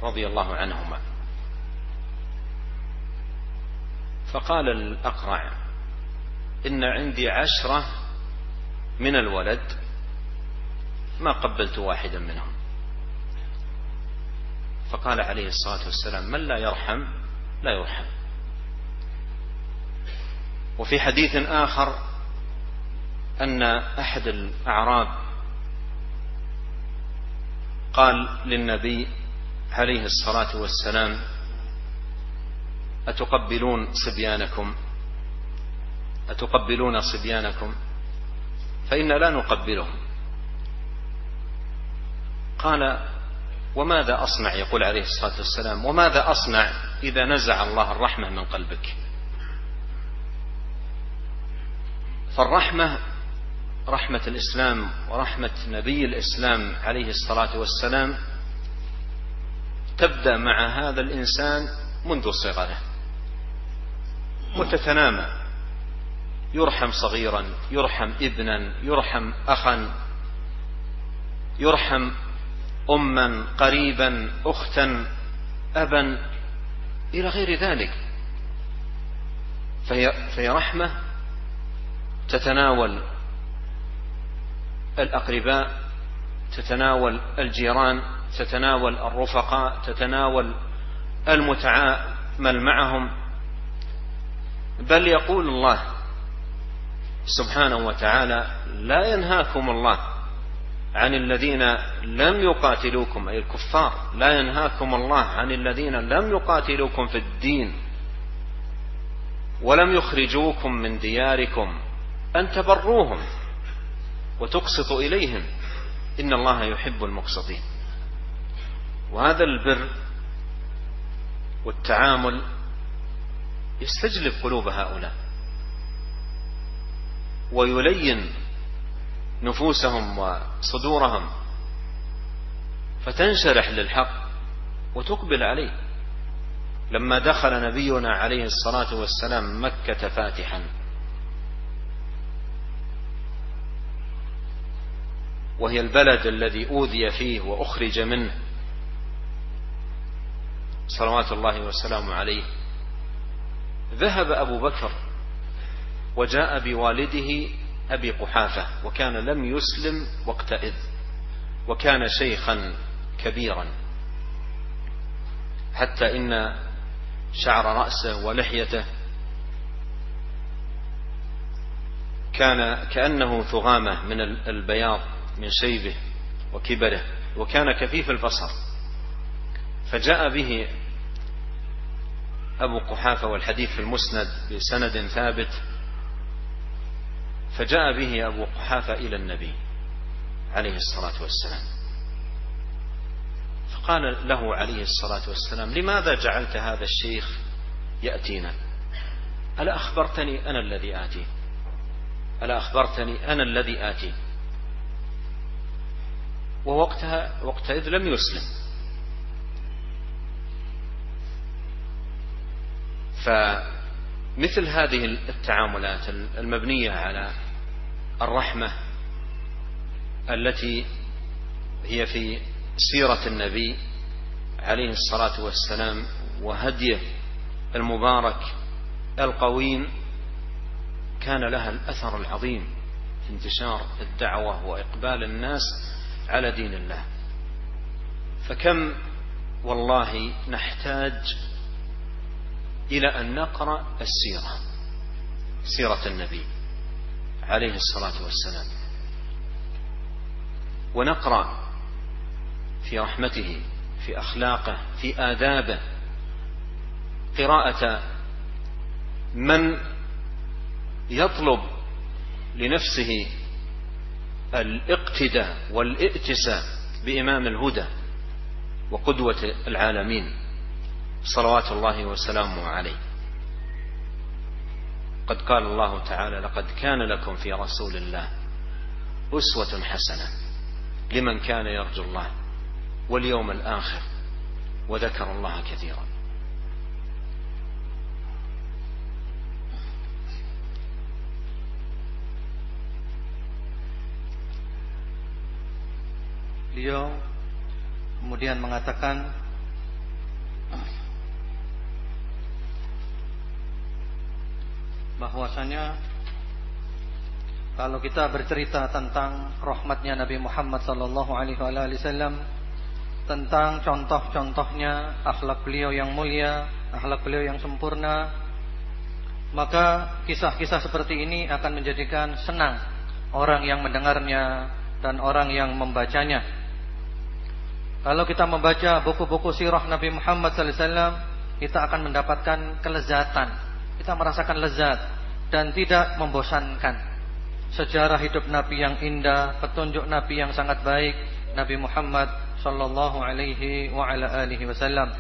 رضي الله عنهما. فقال الأقرع إن عندي عشرة من الولد ما قبلت واحدا منهم؟ فقال عليه الصلاة والسلام من لا يرحم لا يرحم. وفي حديث آخر أن أحد الأعراب قال للنبي عليه الصلاة والسلام أتقبلون صبيانكم؟ أتقبلون صبيانكم؟ فإن لا نقبلهم. قال وماذا أصنع؟ يقول عليه الصلاة والسلام وماذا أصنع إذا نزع الله الرحمة من قلبك؟ فالرحمة رحمة الإسلام ورحمة نبي الإسلام عليه الصلاة والسلام تبدأ مع هذا الإنسان منذ صغره وتتنامى يرحم صغيرا يرحم ابنا يرحم أخا يرحم أما قريبا أختا أبا إلى غير ذلك. فهي, فهي رحمة تتناول الأقرباء تتناول الجيران تتناول الرفقاء تتناول المتعامل معهم. بل يقول الله سبحانه وتعالى لا ينهاكم الله. عن الذين لم يقاتلوكم أي الكفار. لا ينهاكم الله عن الذين لم يقاتلوكم في الدين. ولم يخرجوكم من دياركم. أن تبروهم وتقسطوا إليهم. إن الله يحب المقسطين. وهذا البر والتعامل يستجلب قلوب هؤلاء. ويلين نفوسهم وصدورهم فتنشرح للحق وتقبل عليه. لما دخل نبينا عليه الصلاة والسلام مكة فاتحا. وهي البلد الذي أوذي فيه وأخرج منه. صلوات الله وسلامه عليه. ذهب أبو بكر وجاء بوالده أبي قحافة وكان لم يسلم وقتئذ وكان شيخا كبيرا. حتى إن شعر رأسه ولحيته كان كأنه ثغامة من البياض من شيبه وكبره وكان كثيف البصر. فجاء به أبو قحافة والحديث في المسند بسند ثابت فجاء به أبو قحافة إلى النبي عليه الصلاة والسلام. فقال له عليه الصلاة والسلام لماذا جعلت هذا الشيخ يأتينا؟ ألا أخبرتني أنا الذي آتي؟ ألا أخبرتني أنا الذي آتي؟ ووقتها وقتئذ لم يسلم. فمثل هذه التعاملات المبنية على الرحمة التي هي في سيرة النبي عليه الصلاة والسلام وهديه المبارك القويم كان لها الأثر العظيم في انتشار الدعوة وإقبال الناس على دين الله. فكم والله نحتاج إلى أن نقرأ السيرة سيرة النبي. عليه الصلاة والسلام. ونقرأ في رحمته في أخلاقه في آدابه قراءة من يطلب لنفسه الاقتداء والائتساء بإمام الهدى وقدوة العالمين. صلوات الله وسلامه عليه. قد قال الله تعالى لقد كان لكم في رسول الله أسوة حسنة لمن كان يرجو الله واليوم الآخر وذكر الله كثيرا. Beliau kemudian mengatakan bahwasanya kalau kita bercerita tentang rahmatnya Nabi Muhammad sallallahu alaihi wasallam tentang contoh-contohnya akhlak beliau yang mulia, akhlak beliau yang sempurna, maka kisah-kisah seperti ini akan menjadikan senang orang yang mendengarnya dan orang yang membacanya. Kalau kita membaca buku-buku sirah Nabi Muhammad SAW, kita akan mendapatkan kelezatan. Kita merasakan lezat dan tidak membosankan. Sejarah hidup Nabi yang indah, petunjuk Nabi yang sangat baik, Nabi Muhammad sallallahu alaihi wa ala alihi wasallam.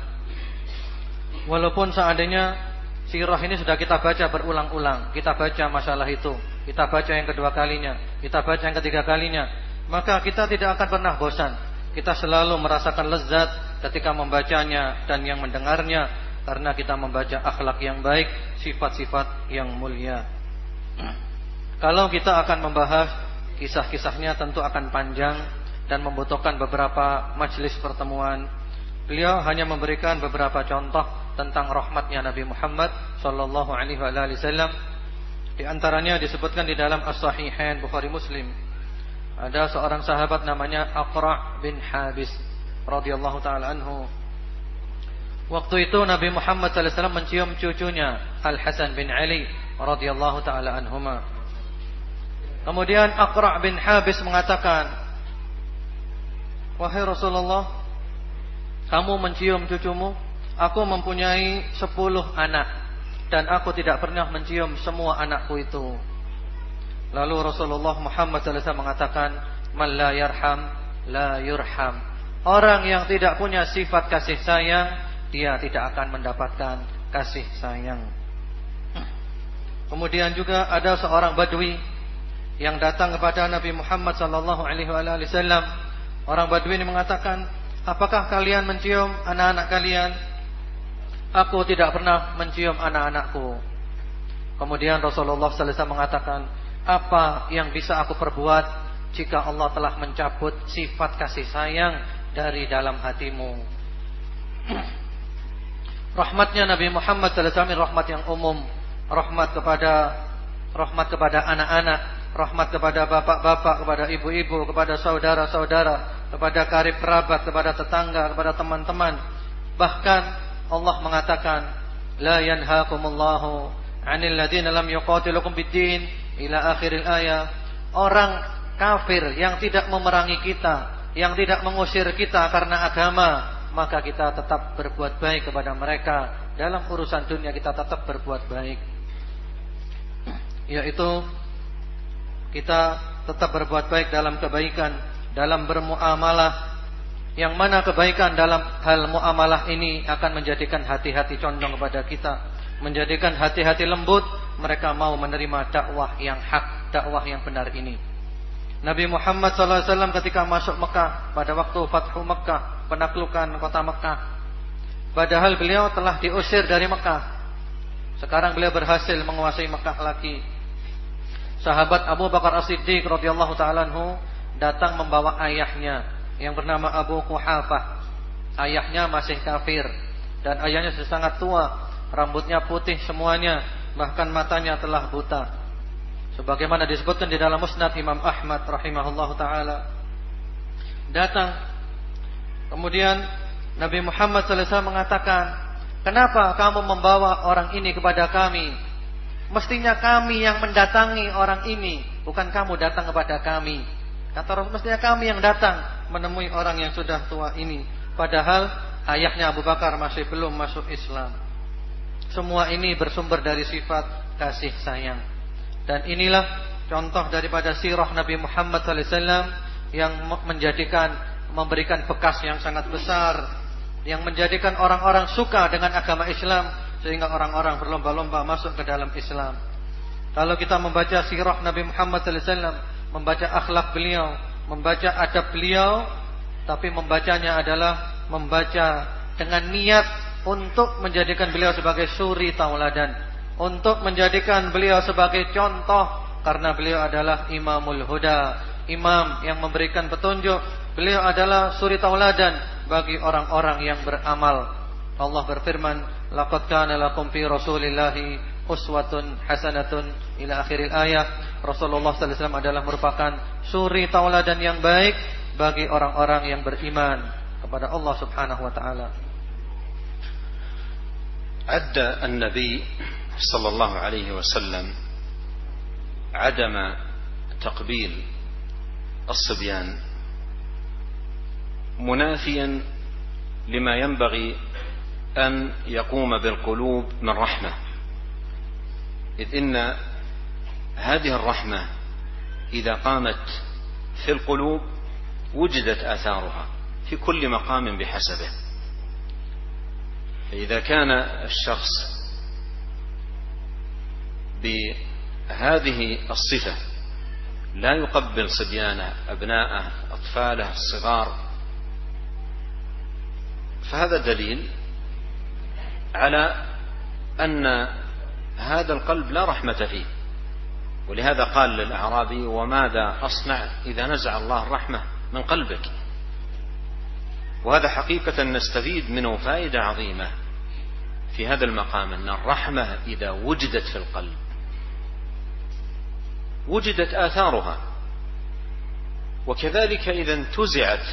Walaupun seandainya sirah ini sudah kita baca berulang-ulang, kita baca masalah itu, kita baca yang kedua kalinya, kita baca yang ketiga kalinya, maka kita tidak akan pernah bosan. Kita selalu merasakan lezat ketika membacanya dan yang mendengarnya karena kita membaca akhlak yang baik, sifat-sifat yang mulia. Kalau kita akan membahas kisah-kisahnya tentu akan panjang dan membutuhkan beberapa majelis pertemuan. Beliau hanya memberikan beberapa contoh tentang rahmatnya Nabi Muhammad sallallahu alaihi wasallam. Di antaranya disebutkan di dalam As-Sahihain Bukhari Muslim. Ada seorang sahabat namanya Aqra bin Habis radhiyallahu taala anhu. Waktu itu Nabi Muhammad wasallam mencium cucunya Al Hasan bin Ali radhiyallahu taala anhuma. Kemudian Aqra bin Habis mengatakan, Wahai Rasulullah, kamu mencium cucumu, aku mempunyai sepuluh anak dan aku tidak pernah mencium semua anakku itu. Lalu Rasulullah Muhammad SAW mengatakan, "Man la yarham la yurham." Orang yang tidak punya sifat kasih sayang, dia tidak akan mendapatkan kasih sayang. Kemudian juga ada seorang badui yang datang kepada Nabi Muhammad sallallahu alaihi wasallam Orang Badui ini mengatakan, Apakah kalian mencium anak-anak kalian? Aku tidak pernah mencium anak-anakku. Kemudian Rasulullah sallallahu alaihi wasallam mengatakan, "Apa yang bisa aku perbuat jika Allah telah mencabut sifat kasih sayang dari dalam hatimu?" [CLEARS THROAT] Rahmatnya Nabi Muhammad wasallam rahmat yang umum, rahmat kepada rahmat kepada anak-anak, rahmat kepada bapak-bapak, kepada ibu-ibu, kepada saudara-saudara, kepada karib kerabat, kepada tetangga, kepada teman-teman. Bahkan Allah mengatakan, "La yanhaakumullahu 'anil ladzina lam yuqatilukum bid-din" ila akhiril ayat. Orang kafir yang tidak memerangi kita, yang tidak mengusir kita karena agama, maka kita tetap berbuat baik kepada mereka. Dalam urusan dunia kita tetap berbuat baik. Yaitu kita tetap berbuat baik dalam kebaikan, dalam bermuamalah. Yang mana kebaikan dalam hal muamalah ini akan menjadikan hati-hati condong kepada kita, menjadikan hati-hati lembut, mereka mau menerima dakwah yang hak, dakwah yang benar ini. Nabi Muhammad SAW ketika masuk Mekah pada waktu Fathu Mekah penaklukan kota Mekah. Padahal beliau telah diusir dari Mekah. Sekarang beliau berhasil menguasai Mekah lagi. Sahabat Abu Bakar As-Siddiq radhiyallahu taala datang membawa ayahnya yang bernama Abu Quhafah. Ayahnya masih kafir dan ayahnya sudah sangat tua, rambutnya putih semuanya, bahkan matanya telah buta. Sebagaimana disebutkan di dalam Musnad Imam Ahmad rahimahullahu taala. Datang Kemudian Nabi Muhammad SAW mengatakan, Kenapa kamu membawa orang ini kepada kami? Mestinya kami yang mendatangi orang ini, bukan kamu datang kepada kami. Kata Rasul, mestinya kami yang datang menemui orang yang sudah tua ini. Padahal ayahnya Abu Bakar masih belum masuk Islam. Semua ini bersumber dari sifat kasih sayang. Dan inilah contoh daripada sirah Nabi Muhammad SAW yang menjadikan memberikan bekas yang sangat besar yang menjadikan orang-orang suka dengan agama Islam sehingga orang-orang berlomba-lomba masuk ke dalam Islam. Kalau kita membaca sirah Nabi Muhammad SAW, membaca akhlak beliau, membaca adab beliau, tapi membacanya adalah membaca dengan niat untuk menjadikan beliau sebagai suri tauladan, untuk menjadikan beliau sebagai contoh karena beliau adalah imamul huda, imam yang memberikan petunjuk Beliau adalah suri tauladan bagi orang-orang yang beramal. Allah berfirman, "Laqad kana lakum fi Rasulillahi uswatun hasanatun ila akhiril ayat." Rasulullah sallallahu alaihi wasallam adalah merupakan suri tauladan yang baik bagi orang-orang yang beriman kepada Allah Subhanahu wa taala. Adda an-nabi sallallahu alaihi wasallam عدم تقبيل الصبيان منافيا لما ينبغي أن يقوم بالقلوب من رحمة. إذ إن هذه الرحمة إذا قامت في القلوب وجدت آثارها في كل مقام بحسبه. فإذا كان الشخص بهذه الصفة لا يقبل صبيانه أبناءه أطفاله الصغار فهذا دليل على أن هذا القلب لا رحمة فيه. ولهذا قال للأعرابي وماذا أصنع إذا نزع الله الرحمة من قلبك؟ وهذا حقيقة نستفيد منه فائدة عظيمة في هذا المقام أن الرحمة إذا وجدت في القلب وجدت آثارها وكذلك إذا انتزعت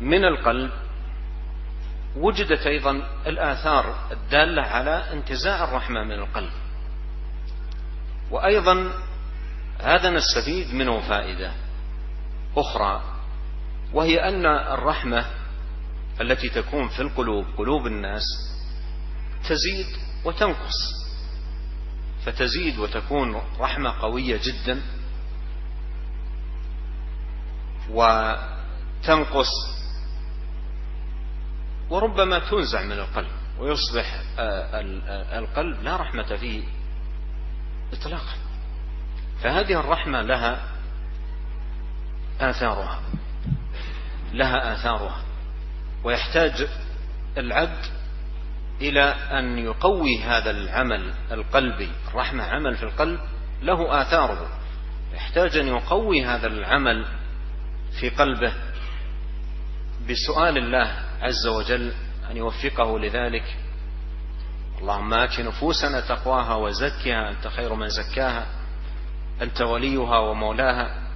من القلب وجدت أيضا الآثار الدالة على انتزاع الرحمة من القلب. وأيضا هذا نستفيد منه فائدة أخرى وهي أن الرحمة التي تكون في القلوب قلوب الناس تزيد وتنقص. فتزيد وتكون رحمة قوية جدا وتنقص وربما تنزع من القلب ويصبح آه، آه، القلب لا رحمة فيه إطلاقا. فهذه الرحمة لها آثارها لها آثارها ويحتاج العبد إلى أن يقوي هذا العمل القلبي. الرحمة عمل في القلب له آثاره. يحتاج أن يقوي هذا العمل في قلبه بسؤال الله عز وجل أن يوفقه لذلك. اللهم آت نفوسنا تقواها وزكها أنت خير من زكاها أنت وليها ومولاها.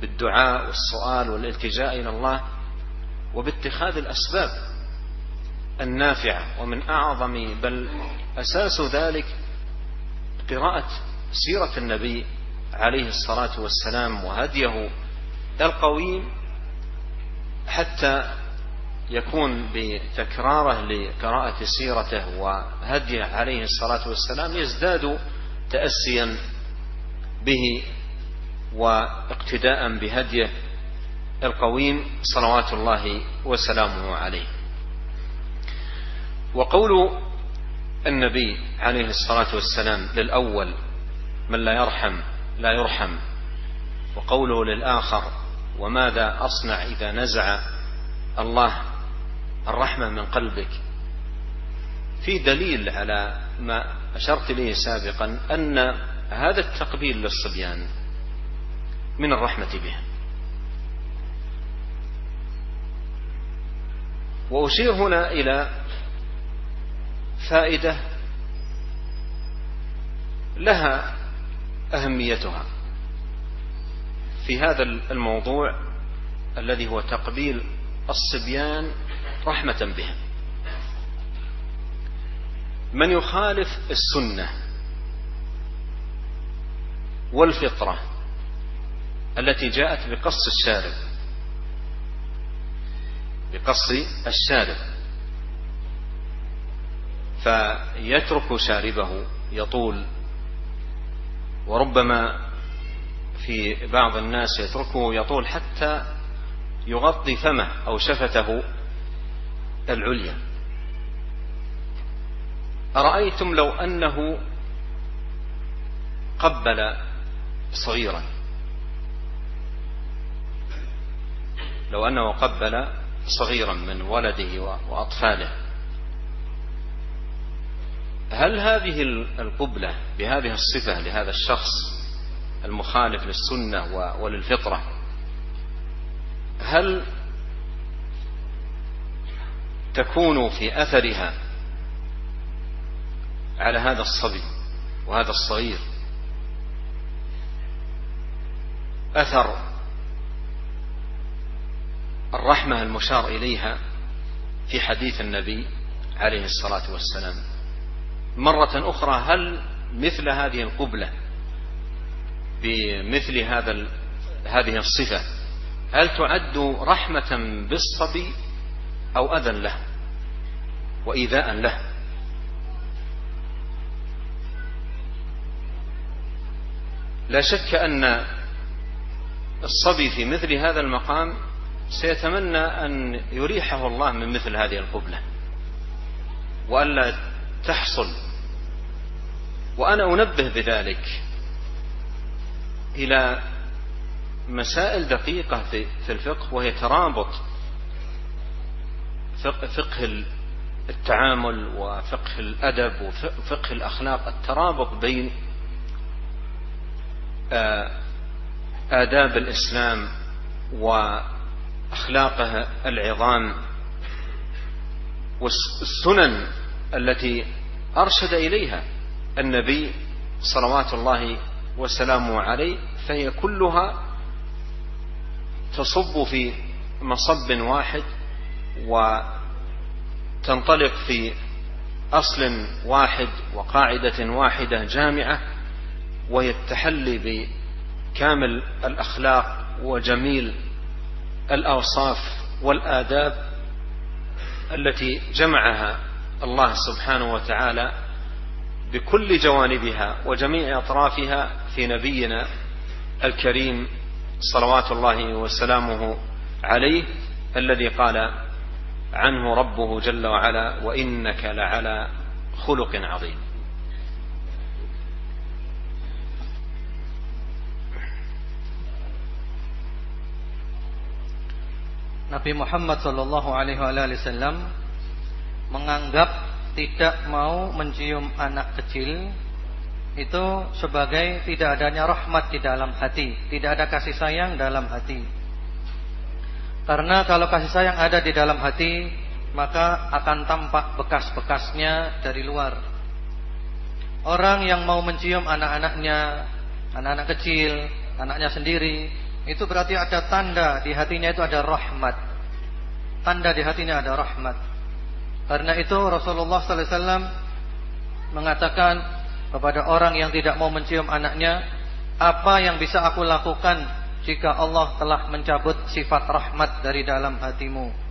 بالدعاء والسؤال والالتجاء إلى الله وباتخاذ الأسباب النافعة. ومن أعظم بل أساس ذلك قراءة سيرة النبي عليه الصلاة والسلام وهديه القويم حتى يكون بتكراره لقراءة سيرته وهديه عليه الصلاة والسلام يزداد تأسيا به واقتداء بهديه القويم صلوات الله وسلامه عليه. وقول النبي عليه الصلاة والسلام للأول من لا يرحم لا يرحم وقوله للآخر وماذا أصنع إذا نزع الله الرحمة من قلبك. في دليل على ما أشرت إليه سابقا أن هذا التقبيل للصبيان من الرحمة بهم وأشير هنا إلى فائدة لها أهميتها في هذا الموضوع الذي هو تقبيل الصبيان رحمة بهم. من يخالف السنة والفطرة التي جاءت بقص الشارب بقص الشارب فيترك شاربه يطول وربما في بعض الناس يتركه يطول حتى يغطي فمه أو شفته العليا. أرأيتم لو أنه قبل صغيرا؟ لو أنه قبل صغيرا من ولده وأطفاله. هل هذه القبلة بهذه الصفة لهذا الشخص المخالف للسنة وللفطرة هل تكون في أثرها على هذا الصبي وهذا الصغير. أثر الرحمة المشار إليها في حديث النبي عليه الصلاة والسلام. مرة أخرى هل مثل هذه القبلة بمثل هذا هذه الصفة هل تعد رحمة بالصبي أو أذى له وإيذاء له. لا شك أن الصبي في مثل هذا المقام سيتمنى أن يريحه الله من مثل هذه القبلة وألا تحصل. وأنا أنبه بذلك إلى مسائل دقيقة في الفقه وهي ترابط فقه التعامل وفقه الأدب وفقه الأخلاق الترابط بين آه، آداب الإسلام وأخلاقه العظام والسنن التي أرشد إليها النبي صلوات الله وسلامه عليه فهي كلها تصب في مصب واحد وتنطلق في أصل واحد وقاعدة واحدة جامعة وهي التحلي بكامل الأخلاق وجميل الأوصاف والآداب التي جمعها الله سبحانه وتعالى بكل جوانبها وجميع أطرافها في نبينا الكريم صلوات الله وسلامه عليه الذي قال عنه ربه جل وعلا وإنك لعلى خلق عظيم Nabi Muhammad sallallahu alaihi wasallam menganggap tidak mau mencium anak kecil itu sebagai tidak adanya rahmat di dalam hati, tidak ada kasih sayang dalam hati. Karena kalau kasih sayang ada di dalam hati, maka akan tampak bekas-bekasnya dari luar. Orang yang mau mencium anak-anaknya, anak-anak kecil, anaknya sendiri, itu berarti ada tanda di hatinya itu ada rahmat. Tanda di hatinya ada rahmat. Karena itu Rasulullah sallallahu alaihi wasallam mengatakan kepada orang yang tidak mau mencium anaknya, apa yang bisa aku lakukan jika Allah telah mencabut sifat rahmat dari dalam hatimu?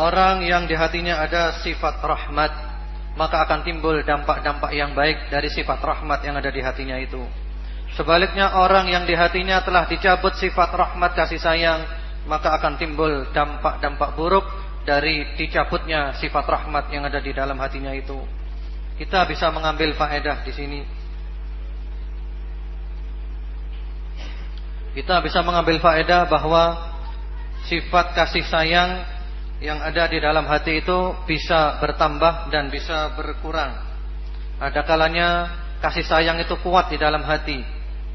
Orang yang di hatinya ada sifat rahmat, maka akan timbul dampak-dampak yang baik dari sifat rahmat yang ada di hatinya itu. Sebaliknya orang yang di hatinya telah dicabut sifat rahmat kasih sayang, maka akan timbul dampak-dampak buruk dari dicabutnya sifat rahmat yang ada di dalam hatinya itu. Kita bisa mengambil faedah di sini. Kita bisa mengambil faedah bahwa sifat kasih sayang yang ada di dalam hati itu bisa bertambah dan bisa berkurang. Ada kalanya kasih sayang itu kuat di dalam hati.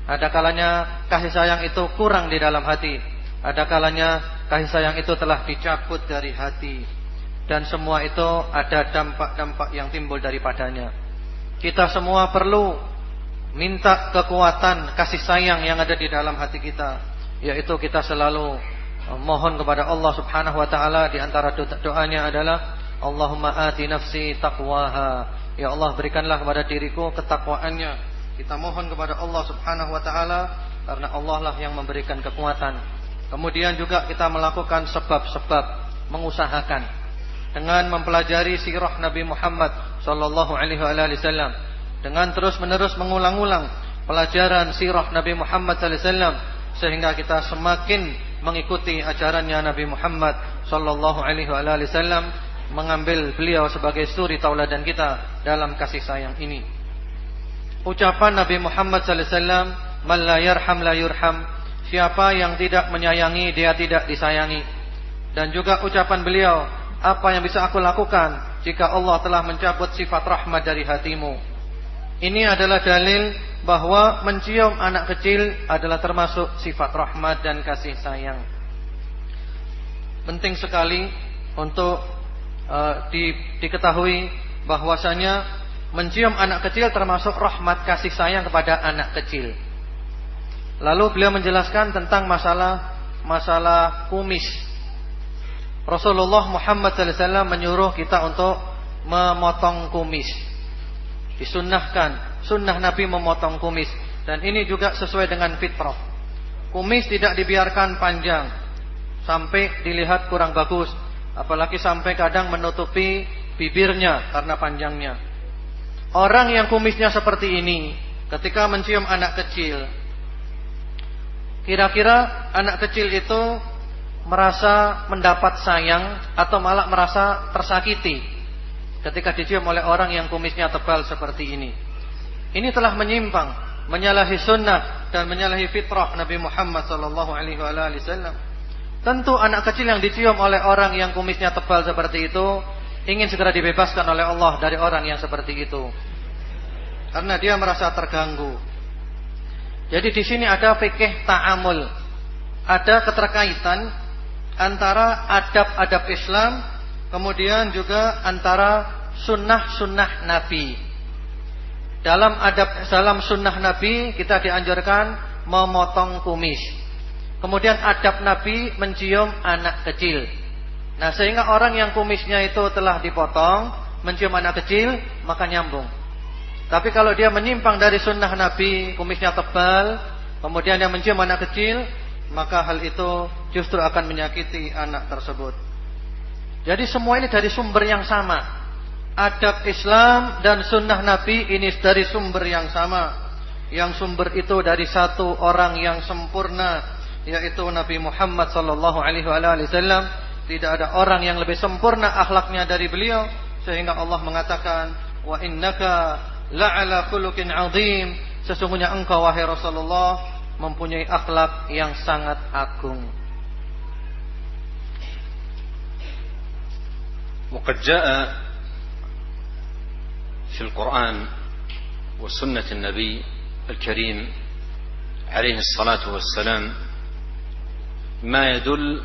Ada kalanya kasih sayang itu kurang di dalam hati. Ada kalanya kasih sayang itu telah dicabut dari hati. Dan semua itu ada dampak-dampak yang timbul daripadanya. Kita semua perlu minta kekuatan kasih sayang yang ada di dalam hati kita. Yaitu kita selalu mohon kepada Allah Subhanahu wa taala di antara doanya adalah Allahumma ati nafsi taqwaha. Ya Allah berikanlah kepada diriku ketakwaannya. Kita mohon kepada Allah Subhanahu wa taala karena Allah lah yang memberikan kekuatan. Kemudian juga kita melakukan sebab-sebab mengusahakan dengan mempelajari sirah Nabi Muhammad sallallahu alaihi wasallam dengan terus-menerus mengulang-ulang pelajaran sirah Nabi Muhammad sallallahu alaihi wasallam sehingga kita semakin mengikuti ajarannya Nabi Muhammad sallallahu alaihi wasallam mengambil beliau sebagai suri tauladan kita dalam kasih sayang ini. Ucapan Nabi Muhammad sallallahu alaihi wasallam, "Man yarham la yurham." Siapa yang tidak menyayangi dia tidak disayangi. Dan juga ucapan beliau, "Apa yang bisa aku lakukan jika Allah telah mencabut sifat rahmat dari hatimu?" Ini adalah dalil bahwa mencium anak kecil adalah termasuk sifat rahmat dan kasih sayang. Penting sekali untuk uh, di, diketahui bahwasanya mencium anak kecil termasuk rahmat kasih sayang kepada anak kecil. Lalu beliau menjelaskan tentang masalah masalah kumis. Rasulullah Muhammad SAW menyuruh kita untuk memotong kumis. Disunnahkan sunnah Nabi memotong kumis dan ini juga sesuai dengan fitrah. Kumis tidak dibiarkan panjang sampai dilihat kurang bagus, apalagi sampai kadang menutupi bibirnya karena panjangnya. Orang yang kumisnya seperti ini ketika mencium anak kecil kira-kira anak kecil itu merasa mendapat sayang atau malah merasa tersakiti ketika dicium oleh orang yang kumisnya tebal seperti ini. Ini telah menyimpang, menyalahi sunnah dan menyalahi fitrah Nabi Muhammad sallallahu alaihi wasallam. Tentu anak kecil yang dicium oleh orang yang kumisnya tebal seperti itu ingin segera dibebaskan oleh Allah dari orang yang seperti itu. Karena dia merasa terganggu. Jadi di sini ada fikih ta'amul. Ada keterkaitan antara adab-adab Islam kemudian juga antara sunnah-sunnah Nabi. Dalam adab salam sunnah Nabi kita dianjurkan memotong kumis. Kemudian adab Nabi mencium anak kecil. Nah sehingga orang yang kumisnya itu telah dipotong mencium anak kecil maka nyambung. Tapi kalau dia menyimpang dari sunnah Nabi kumisnya tebal kemudian dia mencium anak kecil maka hal itu justru akan menyakiti anak tersebut. Jadi semua ini dari sumber yang sama adab Islam dan sunnah Nabi ini dari sumber yang sama. Yang sumber itu dari satu orang yang sempurna yaitu Nabi Muhammad sallallahu alaihi wasallam. Tidak ada orang yang lebih sempurna akhlaknya dari beliau sehingga Allah mengatakan wa innaka la'ala khuluqin azim. Sesungguhnya engkau wahai Rasulullah mempunyai akhlak yang sangat agung. وقد جاء في القرآن وسنة النبي الكريم عليه الصلاة والسلام ما يدل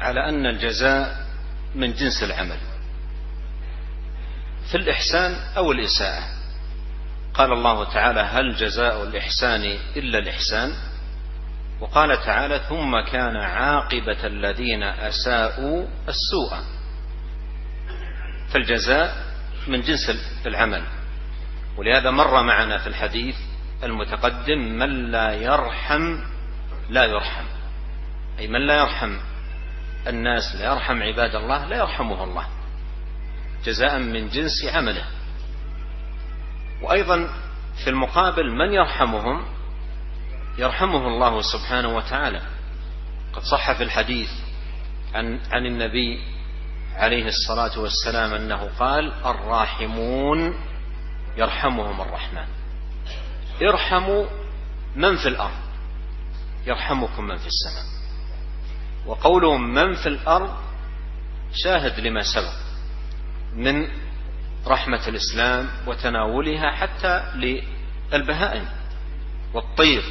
على أن الجزاء من جنس العمل في الإحسان أو الإساءة. قال الله تعالى هل جزاء الإحسان إلا الإحسان؟ وقال تعالى ثم كان عاقبة الذين أساءوا السوء. فالجزاء من جنس العمل ولهذا مر معنا في الحديث المتقدم من لا يرحم لا يرحم أي من لا يرحم الناس لا يرحم عباد الله لا يرحمه الله جزاء من جنس عمله. وأيضا في المقابل من يرحمهم؟ يرحمه الله سبحانه وتعالى. قد صح في الحديث عن عن النبي عليه الصلاة والسلام أنه قال الراحمون يرحمهم الرحمن. ارحموا من في الأرض يرحمكم من في السماء. وقولهم من في الأرض شاهد لما سبق من رحمة الإسلام وتناولها حتى للبهائم. والطير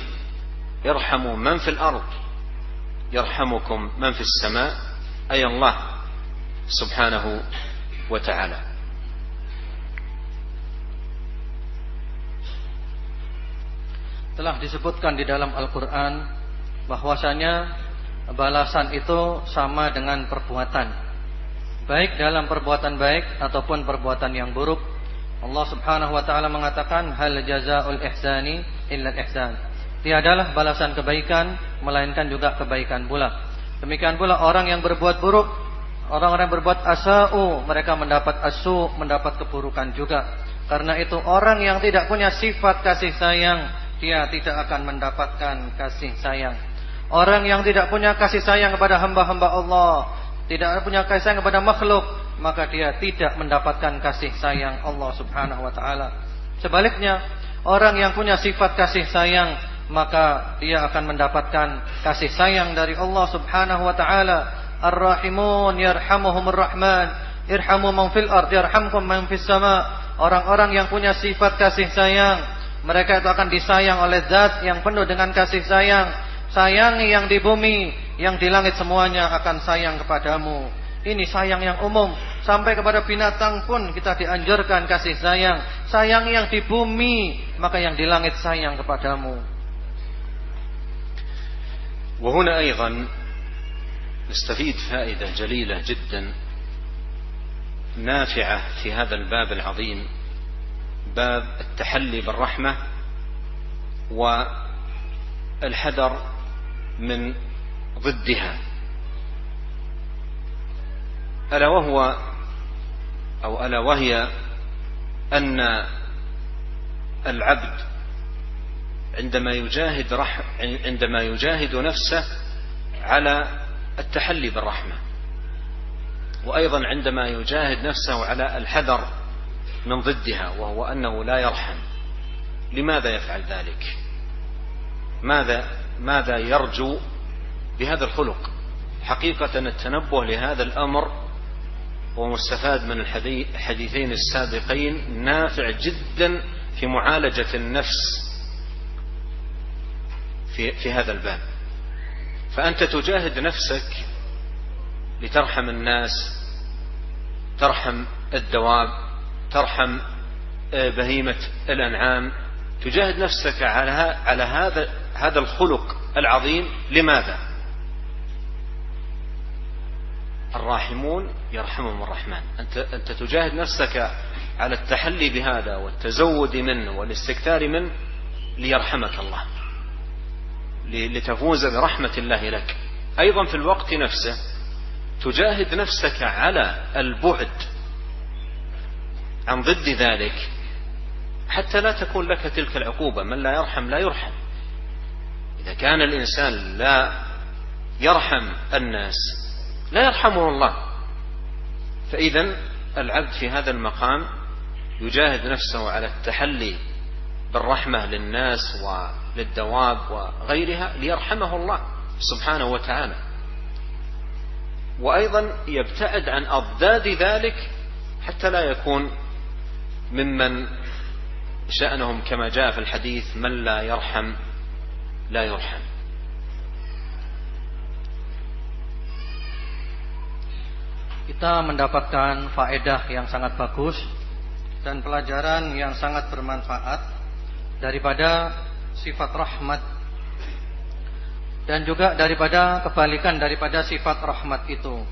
ارحموا من في الأرض يرحمكم من في السماء. أي الله سبحانه وتعالى telah disebutkan di dalam Al-Quran bahwasanya balasan itu sama dengan perbuatan baik dalam perbuatan baik ataupun perbuatan yang buruk. Allah Subhanahu wa taala mengatakan hal jazaul ihsani illa ihsan. Tiadalah balasan kebaikan melainkan juga kebaikan pula. Demikian pula orang yang berbuat buruk, orang-orang berbuat asau, mereka mendapat asu, mendapat keburukan juga. Karena itu orang yang tidak punya sifat kasih sayang, dia tidak akan mendapatkan kasih sayang. Orang yang tidak punya kasih sayang kepada hamba-hamba Allah, tidak punya kasih sayang kepada makhluk, maka dia tidak mendapatkan kasih sayang Allah Subhanahu wa taala. Sebaliknya, orang yang punya sifat kasih sayang, maka dia akan mendapatkan kasih sayang dari Allah Subhanahu wa taala. Ar-rahimun yarhamuhumur rahman, irhamu man fil ard yarhamkum man fis sama. Orang-orang yang punya sifat kasih sayang, mereka itu akan disayang oleh zat yang penuh dengan kasih sayang. Sayangi yang di bumi, yang di langit semuanya akan sayang kepadamu. Ini sayang yang umum. Sampai kepada binatang pun kita dianjurkan kasih sayang. Sayang yang di bumi, maka yang di langit sayang kepadamu. وهنا أيضا نستفيد فائدة جليلة جدا نافعة في هذا الباب العظيم باب التحلي بالرحمة والحذر من ضدها. ألا وهو أو ألا وهي أن العبد عندما يجاهد رح عندما يجاهد نفسه على التحلي بالرحمة. وأيضا عندما يجاهد نفسه على الحذر من ضدها وهو أنه لا يرحم لماذا يفعل ذلك؟ ماذا ماذا يرجو بهذا الخلق؟ حقيقة التنبه لهذا الأمر ومستفاد من الحديثين السابقين نافع جدا في معالجة النفس في, في هذا الباب. فأنت تجاهد نفسك لترحم الناس ترحم الدواب ترحم بهيمة الأنعام. تجاهد نفسك على على هذا هذا الخلق العظيم. لماذا؟ الراحمون يرحمهم الرحمن. أنت, أنت تجاهد نفسك على التحلي بهذا والتزود منه والاستكثار منه ليرحمك الله. لتفوز برحمة الله لك. أيضا في الوقت نفسه تجاهد نفسك على البعد عن ضد ذلك حتى لا تكون لك تلك العقوبة. من لا يرحم لا يرحم. إذا كان الإنسان لا يرحم الناس لا يرحمه الله. فإذا العبد في هذا المقام يجاهد نفسه على التحلي بالرحمة للناس وللدواب وغيرها ليرحمه الله سبحانه وتعالى. وأيضا يبتعد عن أضداد ذلك حتى لا يكون ممن شأنهم كما جاء في الحديث من لا يرحم لا يرحم. Kita mendapatkan faedah yang sangat bagus dan pelajaran yang sangat bermanfaat. Daripada sifat rahmat. Dan juga daripada kebalikan daripada sifat rahmat itu.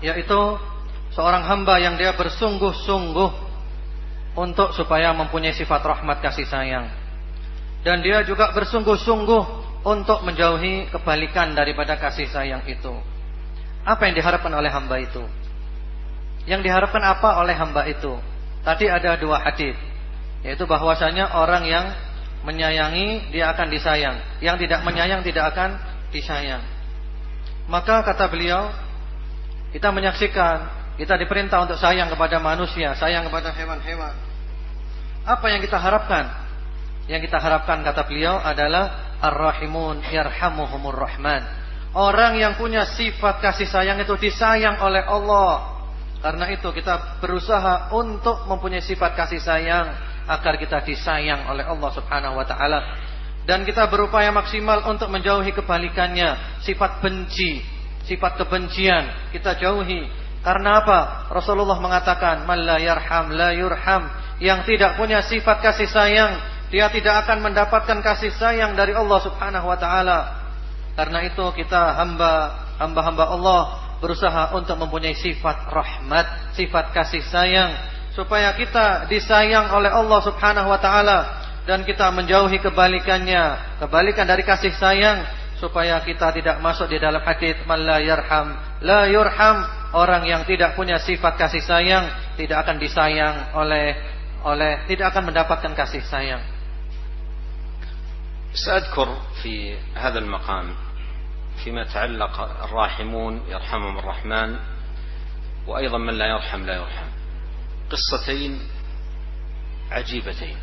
Yaitu seorang hamba yang dia bersungguh-sungguh untuk supaya mempunyai sifat rahmat kasih sayang. Dan dia juga bersungguh-sungguh untuk menjauhi kebalikan daripada kasih sayang itu. Apa yang diharapkan oleh hamba itu? Yang diharapkan apa oleh hamba itu? Tadi ada dua hadis yaitu bahwasanya orang yang menyayangi dia akan disayang, yang tidak menyayang tidak akan disayang. Maka kata beliau, kita menyaksikan, kita diperintah untuk sayang kepada manusia, sayang kepada hewan-hewan. Apa yang kita harapkan? Yang kita harapkan kata beliau adalah ar-rahimun yarhamuhumur rahman. Orang yang punya sifat kasih sayang itu disayang oleh Allah. Karena itu kita berusaha untuk mempunyai sifat kasih sayang agar kita disayang oleh Allah Subhanahu wa taala. Dan kita berupaya maksimal untuk menjauhi kebalikannya. Sifat benci sifat kebencian kita jauhi. Karena apa? Rasulullah mengatakan man la yarham la yurham. Yang tidak punya sifat kasih sayang dia tidak akan mendapatkan kasih sayang dari Allah Subhanahu wa taala. Karena itu kita hamba hamba-hamba Allah berusaha untuk mempunyai sifat rahmat sifat kasih sayang supaya kita disayang oleh Allah Subhanahu wa taala dan kita menjauhi kebalikannya, kebalikan dari kasih sayang supaya kita tidak masuk di dalam hadis man la yarham la yurham orang yang tidak punya sifat kasih sayang tidak akan disayang oleh oleh tidak akan mendapatkan kasih sayang. سأذكر في هذا المقام فيما يتعلق الراحمون يرحمهم الرحمن وأيضا من لا يرحم لا يرحم قصتين عجيبتين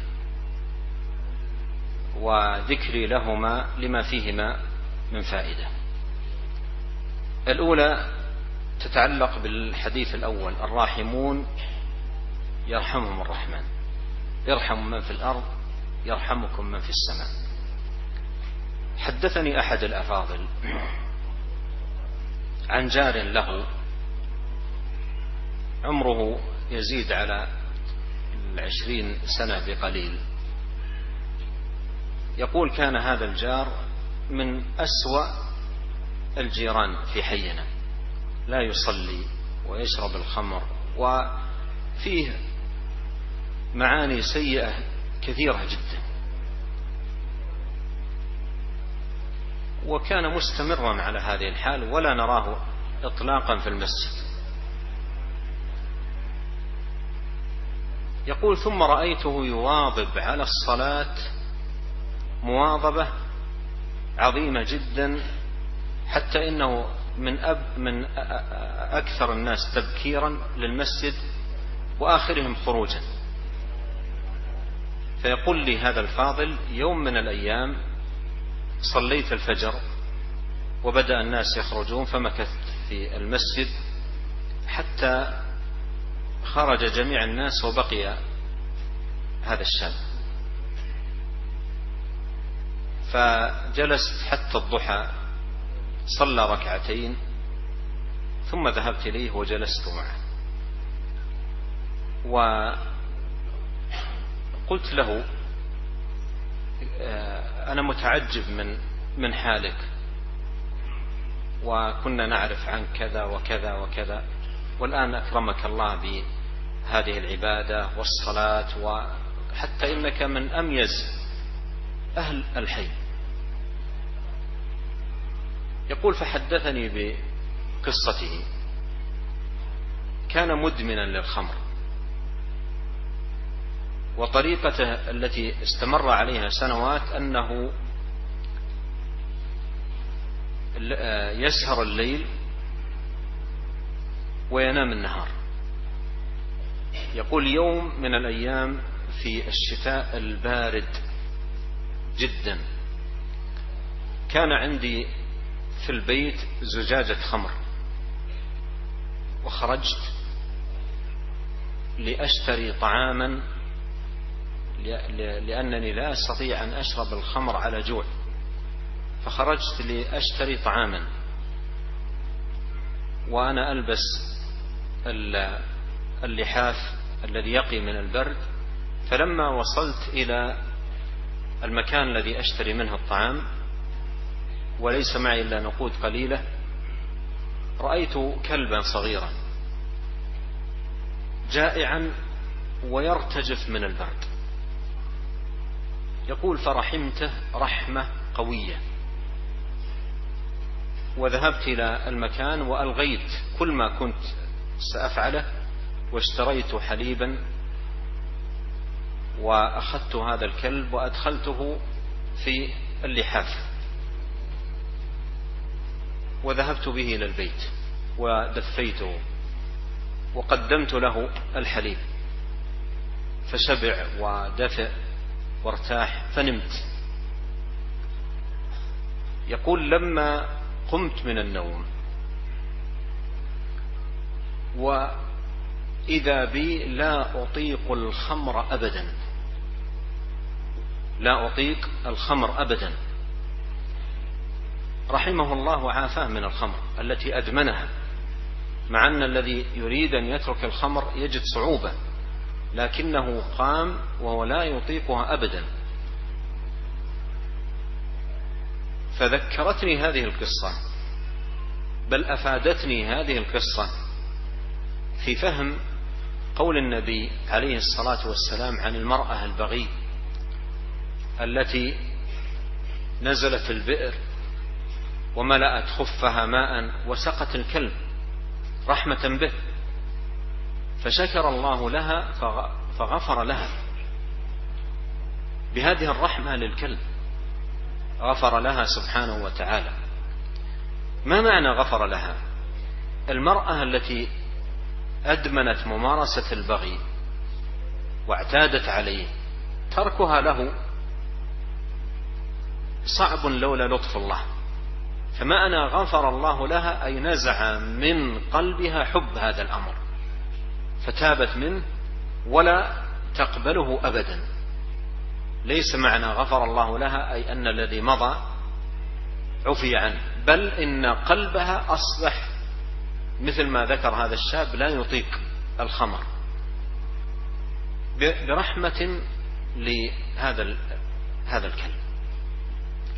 وذكري لهما لما فيهما من فائدة. الأولى تتعلق بالحديث الأول الراحمون يرحمهم الرحمن ارحموا من في الأرض يرحمكم من في السماء. حدثني أحد الأفاضل عن جار له عمره يزيد على العشرين سنة بقليل. يقول كان هذا الجار من أسوأ الجيران في حينا. لا يصلي ويشرب الخمر وفيه معاني سيئة كثيرة جدا. وكان مستمرا على هذه الحال ولا نراه إطلاقا في المسجد. يقول ثم رأيته يواظب على الصلاة مواظبة عظيمة جدا حتى إنه من أب من أكثر الناس تبكيرا للمسجد وآخرهم خروجا. فيقول لي هذا الفاضل يوم من الأيام صليت الفجر وبدأ الناس يخرجون فمكثت في المسجد حتى خرج جميع الناس وبقي هذا الشاب. فجلست حتى الضحى صلى ركعتين ثم ذهبت إليه وجلست معه. وقلت له آه، أنا متعجب من من حالك وكنا نعرف عنك كذا وكذا وكذا. والآن أكرمك الله بهذه العبادة والصلاة وحتى إنك من أميز أهل الحي. يقول فحدثني بقصته. كان مدمنا للخمر. وطريقته التي استمر عليها سنوات أنه يسهر الليل وينام النهار. يقول يوم من الأيام في الشتاء البارد جدا. كان عندي في البيت زجاجة خمر. وخرجت لأشتري طعاما لأنني لا أستطيع أن أشرب الخمر على جوع. فخرجت لأشتري طعاما. وأنا ألبس اللحاف الذي يقي من البرد فلما وصلت إلى المكان الذي أشتري منه الطعام وليس معي إلا نقود قليلة رأيت كلبا صغيرا جائعا ويرتجف من البرد. يقول فرحمته رحمة قوية. وذهبت إلى المكان وألغيت كل ما كنت سأفعله واشتريت حليبا وأخذت هذا الكلب وأدخلته في اللحاف وذهبت به إلى البيت ودفيته وقدمت له الحليب. فشبع ودفئ وارتاح فنمت. يقول لما قمت من النوم وإذا بي لا أطيق الخمر أبدا. لا أطيق الخمر أبدا. رحمه الله وعافاه من الخمر التي أدمنها. مع أن الذي يريد أن يترك الخمر يجد صعوبة لكنه قام وهو لا يطيقها أبدا. فذكرتني هذه القصة بل أفادتني هذه القصة. في فهم قول النبي عليه الصلاة والسلام عن المرأة البغي التي نزلت البئر وملأت خفها ماء وسقت الكلب رحمة به فشكر الله لها فغفر لها بهذه الرحمة للكلب. غفر لها سبحانه وتعالى. ما معنى غفر لها؟ المرأة التي أدمنت ممارسة البغي واعتادت عليه تركها له صعب لولا لطف الله. فمعنى غفر الله لها أي نزع من قلبها حب هذا الأمر. فتابت منه ولا تقبله أبدا. ليس معنى غفر الله لها أي أن الذي مضى عفي عنه بل إن قلبها أصبح مثل ما ذكر هذا الشاب لا يطيق الخمر. برحمة لهذا هذا الكلب.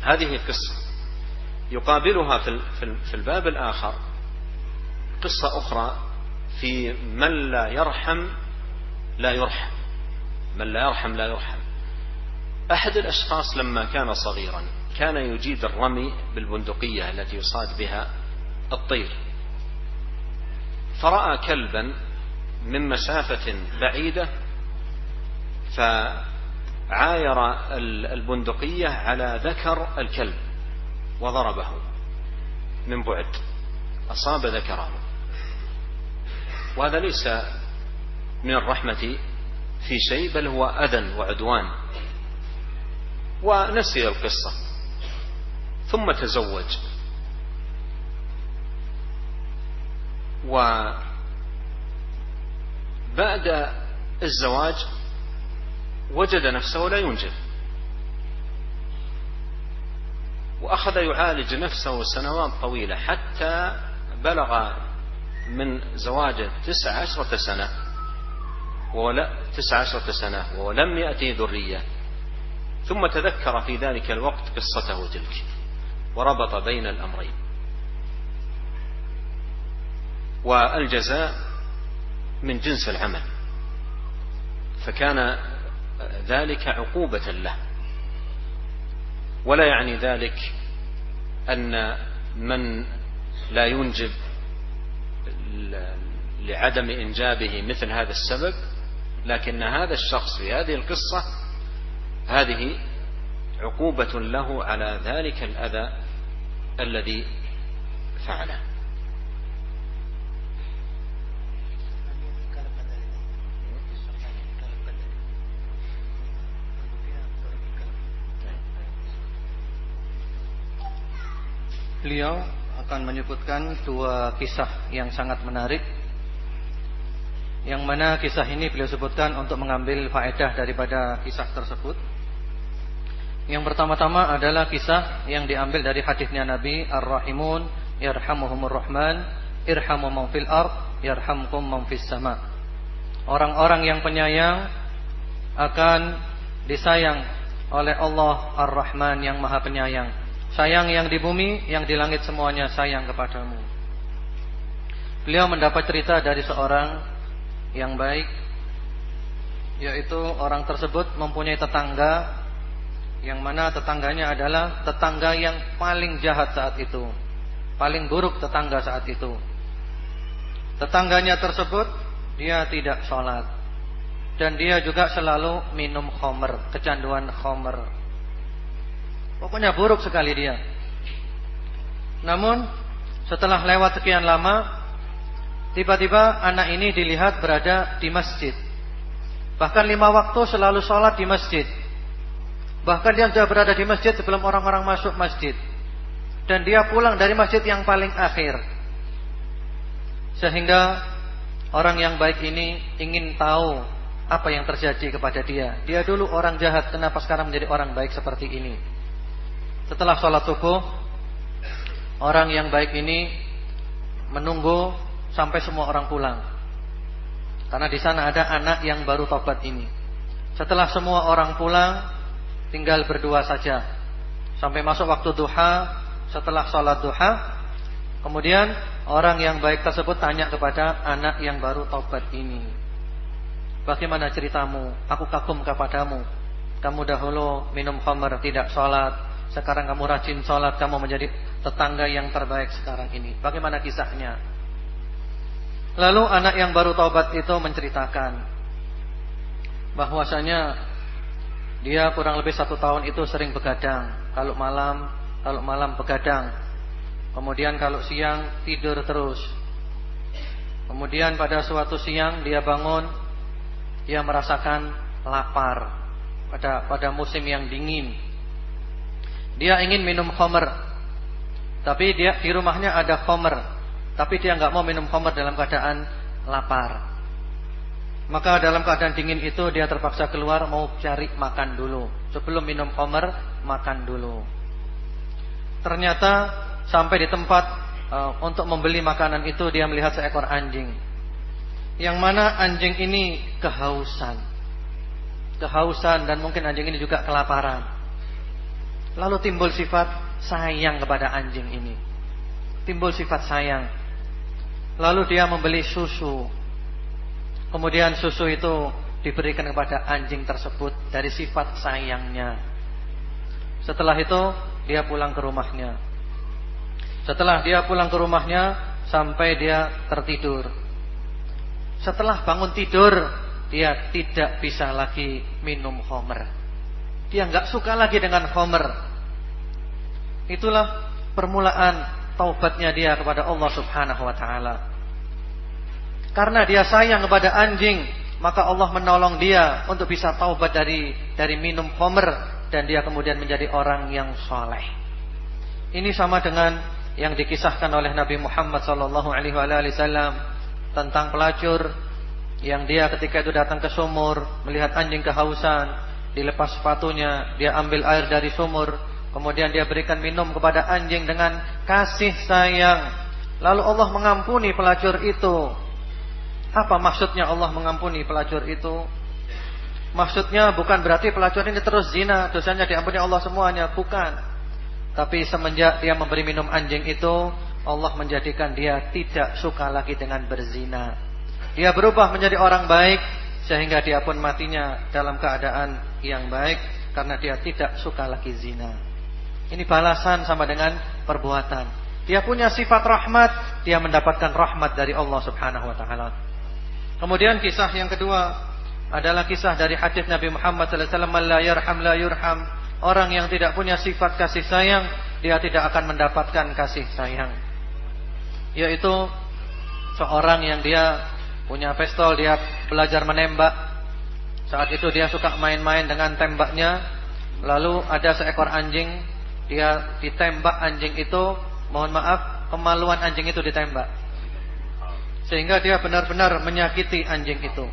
هذه قصة يقابلها في الباب الآخر. قصة أخرى في من لا يرحم لا يرحم. من لا يرحم لا يرحم. أحد الأشخاص لما كان صغيرا كان يجيد الرمي بالبندقية التي يصاد بها الطير. فرأى كلبا من مسافة بعيدة فعاير البندقية على ذكر الكلب وضربه من بعد. أصاب ذكره وهذا ليس من الرحمة في شيء بل هو أذى وعدوان. ونسي القصة. ثم تزوج. وبعد الزواج وجد نفسه لا ينجب. وأخذ يعالج نفسه سنوات طويلة حتى بلغ من زواجه تسع عشرة سنة ولا تسع عشرة سنة ولم يأتي ذرية. ثم تذكر في ذلك الوقت قصته تلك وربط بين الأمرين. والجزاء من جنس العمل فكان ذلك عقوبة له. ولا يعني ذلك أن من لا ينجب لعدم إنجابه مثل هذا السبب لكن هذا الشخص في هذه القصة هذه عقوبة له على ذلك الأذى الذي فعله. Beliau akan menyebutkan dua kisah yang sangat menarik. Yang mana kisah ini beliau sebutkan untuk mengambil faedah daripada kisah tersebut. Yang pertama-tama adalah kisah yang diambil dari hadisnya Nabi Ar-Rahimun Yarhamuhumur Rahman Irhamu man ard Yarhamkum man fis sama. Orang-orang yang penyayang Akan disayang oleh Allah Ar-Rahman yang maha penyayang Sayang yang di bumi, yang di langit semuanya sayang kepadamu. Beliau mendapat cerita dari seorang yang baik, yaitu orang tersebut mempunyai tetangga, yang mana tetangganya adalah tetangga yang paling jahat saat itu, paling buruk tetangga saat itu. Tetangganya tersebut dia tidak sholat dan dia juga selalu minum khomer, kecanduan khomer. Pokoknya buruk sekali dia. Namun setelah lewat sekian lama, tiba-tiba anak ini dilihat berada di masjid. Bahkan lima waktu selalu sholat di masjid. Bahkan dia sudah berada di masjid sebelum orang-orang masuk masjid. Dan dia pulang dari masjid yang paling akhir. Sehingga orang yang baik ini ingin tahu apa yang terjadi kepada dia. Dia dulu orang jahat, kenapa sekarang menjadi orang baik seperti ini? Setelah sholat subuh Orang yang baik ini Menunggu Sampai semua orang pulang. Karena di sana ada anak yang baru tobat ini. Setelah semua orang pulang Tinggal berdua saja. Sampai masuk waktu duha Setelah sholat duha Kemudian orang yang baik tersebut tanya kepada anak yang baru tobat ini. Bagaimana ceritamu? Aku kagum kepadamu. Kamu dahulu minum khamar tidak sholat sekarang kamu rajin sholat, kamu menjadi tetangga yang terbaik sekarang ini. Bagaimana kisahnya? Lalu anak yang baru taubat itu menceritakan bahwasanya dia kurang lebih satu tahun itu sering begadang. Kalau malam, kalau malam begadang. Kemudian kalau siang tidur terus. Kemudian pada suatu siang dia bangun, dia merasakan lapar pada pada musim yang dingin. Dia ingin minum khamr. Tapi dia di rumahnya ada khamr. Tapi dia nggak mau minum khamr dalam keadaan lapar. Maka dalam keadaan dingin itu dia terpaksa keluar mau cari makan dulu. Sebelum minum khamr, makan dulu. Ternyata sampai di tempat uh, untuk membeli makanan itu dia melihat seekor anjing. Yang mana anjing ini kehausan. Kehausan dan mungkin anjing ini juga kelaparan. Lalu timbul sifat sayang kepada anjing ini. Timbul sifat sayang. Lalu dia membeli susu. Kemudian susu itu diberikan kepada anjing tersebut dari sifat sayangnya. Setelah itu dia pulang ke rumahnya. Setelah dia pulang ke rumahnya sampai dia tertidur. Setelah bangun tidur, dia tidak bisa lagi minum homer. Dia nggak suka lagi dengan Homer. Itulah permulaan taubatnya dia kepada Allah Subhanahu wa taala. Karena dia sayang kepada anjing, maka Allah menolong dia untuk bisa taubat dari dari minum Homer dan dia kemudian menjadi orang yang soleh. Ini sama dengan yang dikisahkan oleh Nabi Muhammad sallallahu alaihi wasallam tentang pelacur yang dia ketika itu datang ke sumur melihat anjing kehausan dilepas sepatunya, dia ambil air dari sumur, kemudian dia berikan minum kepada anjing dengan kasih sayang. Lalu Allah mengampuni pelacur itu. Apa maksudnya Allah mengampuni pelacur itu? Maksudnya bukan berarti pelacur ini terus zina, dosanya diampuni Allah semuanya, bukan. Tapi semenjak dia memberi minum anjing itu, Allah menjadikan dia tidak suka lagi dengan berzina. Dia berubah menjadi orang baik sehingga dia pun matinya dalam keadaan yang baik karena dia tidak suka lagi zina. Ini balasan sama dengan perbuatan. Dia punya sifat rahmat, dia mendapatkan rahmat dari Allah Subhanahu wa taala. Kemudian kisah yang kedua adalah kisah dari hadis Nabi Muhammad sallallahu alaihi wasallam, "La yarham la yurham." Orang yang tidak punya sifat kasih sayang, dia tidak akan mendapatkan kasih sayang. Yaitu seorang yang dia punya pistol, dia belajar menembak, saat itu dia suka main-main dengan tembaknya. Lalu ada seekor anjing, dia ditembak anjing itu mohon maaf, kemaluan anjing itu ditembak. Sehingga dia benar-benar menyakiti anjing itu.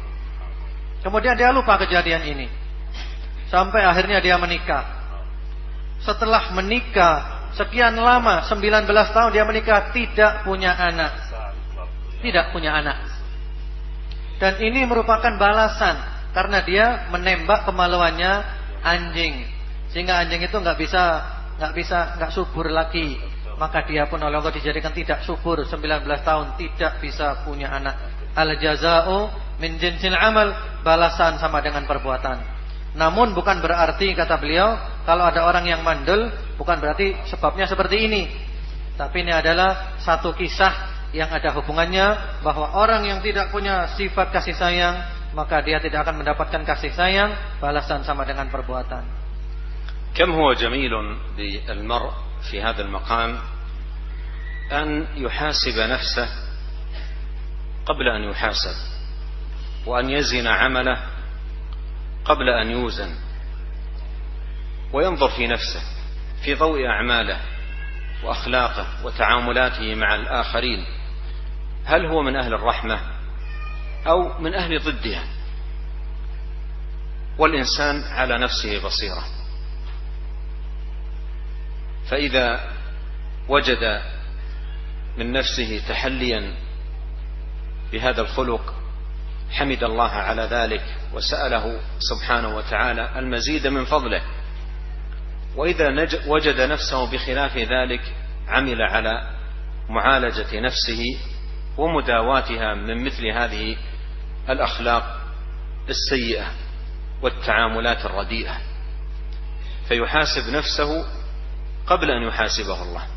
Kemudian dia lupa kejadian ini. Sampai akhirnya dia menikah. Setelah menikah sekian lama, 19 tahun dia menikah tidak punya anak. Tidak punya anak. Dan ini merupakan balasan karena dia menembak kemaluannya anjing. Sehingga anjing itu nggak bisa nggak bisa nggak subur lagi. Maka dia pun oleh Allah dijadikan tidak subur 19 tahun tidak bisa punya anak. Al jazau min jinsil amal balasan sama dengan perbuatan. Namun bukan berarti kata beliau kalau ada orang yang mandul bukan berarti sebabnya seperti ini. Tapi ini adalah satu kisah yang ada hubungannya bahwa orang yang tidak punya sifat kasih sayang maka dia tidak akan mendapatkan kasih sayang balasan sama dengan perbuatan. كم هو جميل بالمرء في هذا المقام أن يحاسب نفسه قبل أن يحاسب وأن يزن عمله قبل أن يوزن وينظر في نفسه في ضوء أعماله وأخلاقه وتعاملاته مع الآخرين هل هو من أهل الرحمة أو من أهل ضدها. والإنسان على نفسه بصيرة. فإذا وجد من نفسه تحليا بهذا الخلق حمد الله على ذلك وسأله سبحانه وتعالى المزيد من فضله. وإذا وجد نفسه بخلاف ذلك عمل على معالجة نفسه ومداواتها من مثل هذه الأخلاق السيئة والتعاملات الرديئة. فيحاسب نفسه قبل أن يحاسبه الله.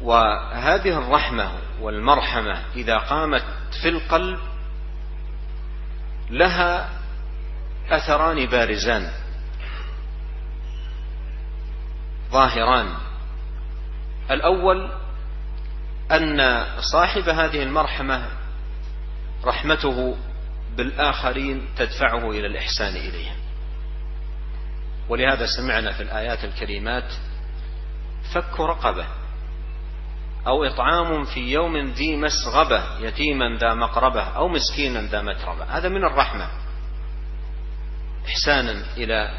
وهذه الرحمة والمرحمة إذا قامت في القلب لها أثران بارزان. ظاهران. الأول أن صاحب هذه المرحمة رحمته بالآخرين تدفعه إلى الإحسان إليهم. ولهذا سمعنا في الآيات الكريمات فك رقبة أو إطعام في يوم ذي مسغبة يتيما ذا مقربة أو مسكينا ذا متربة. هذا من الرحمة. إحسانا إلى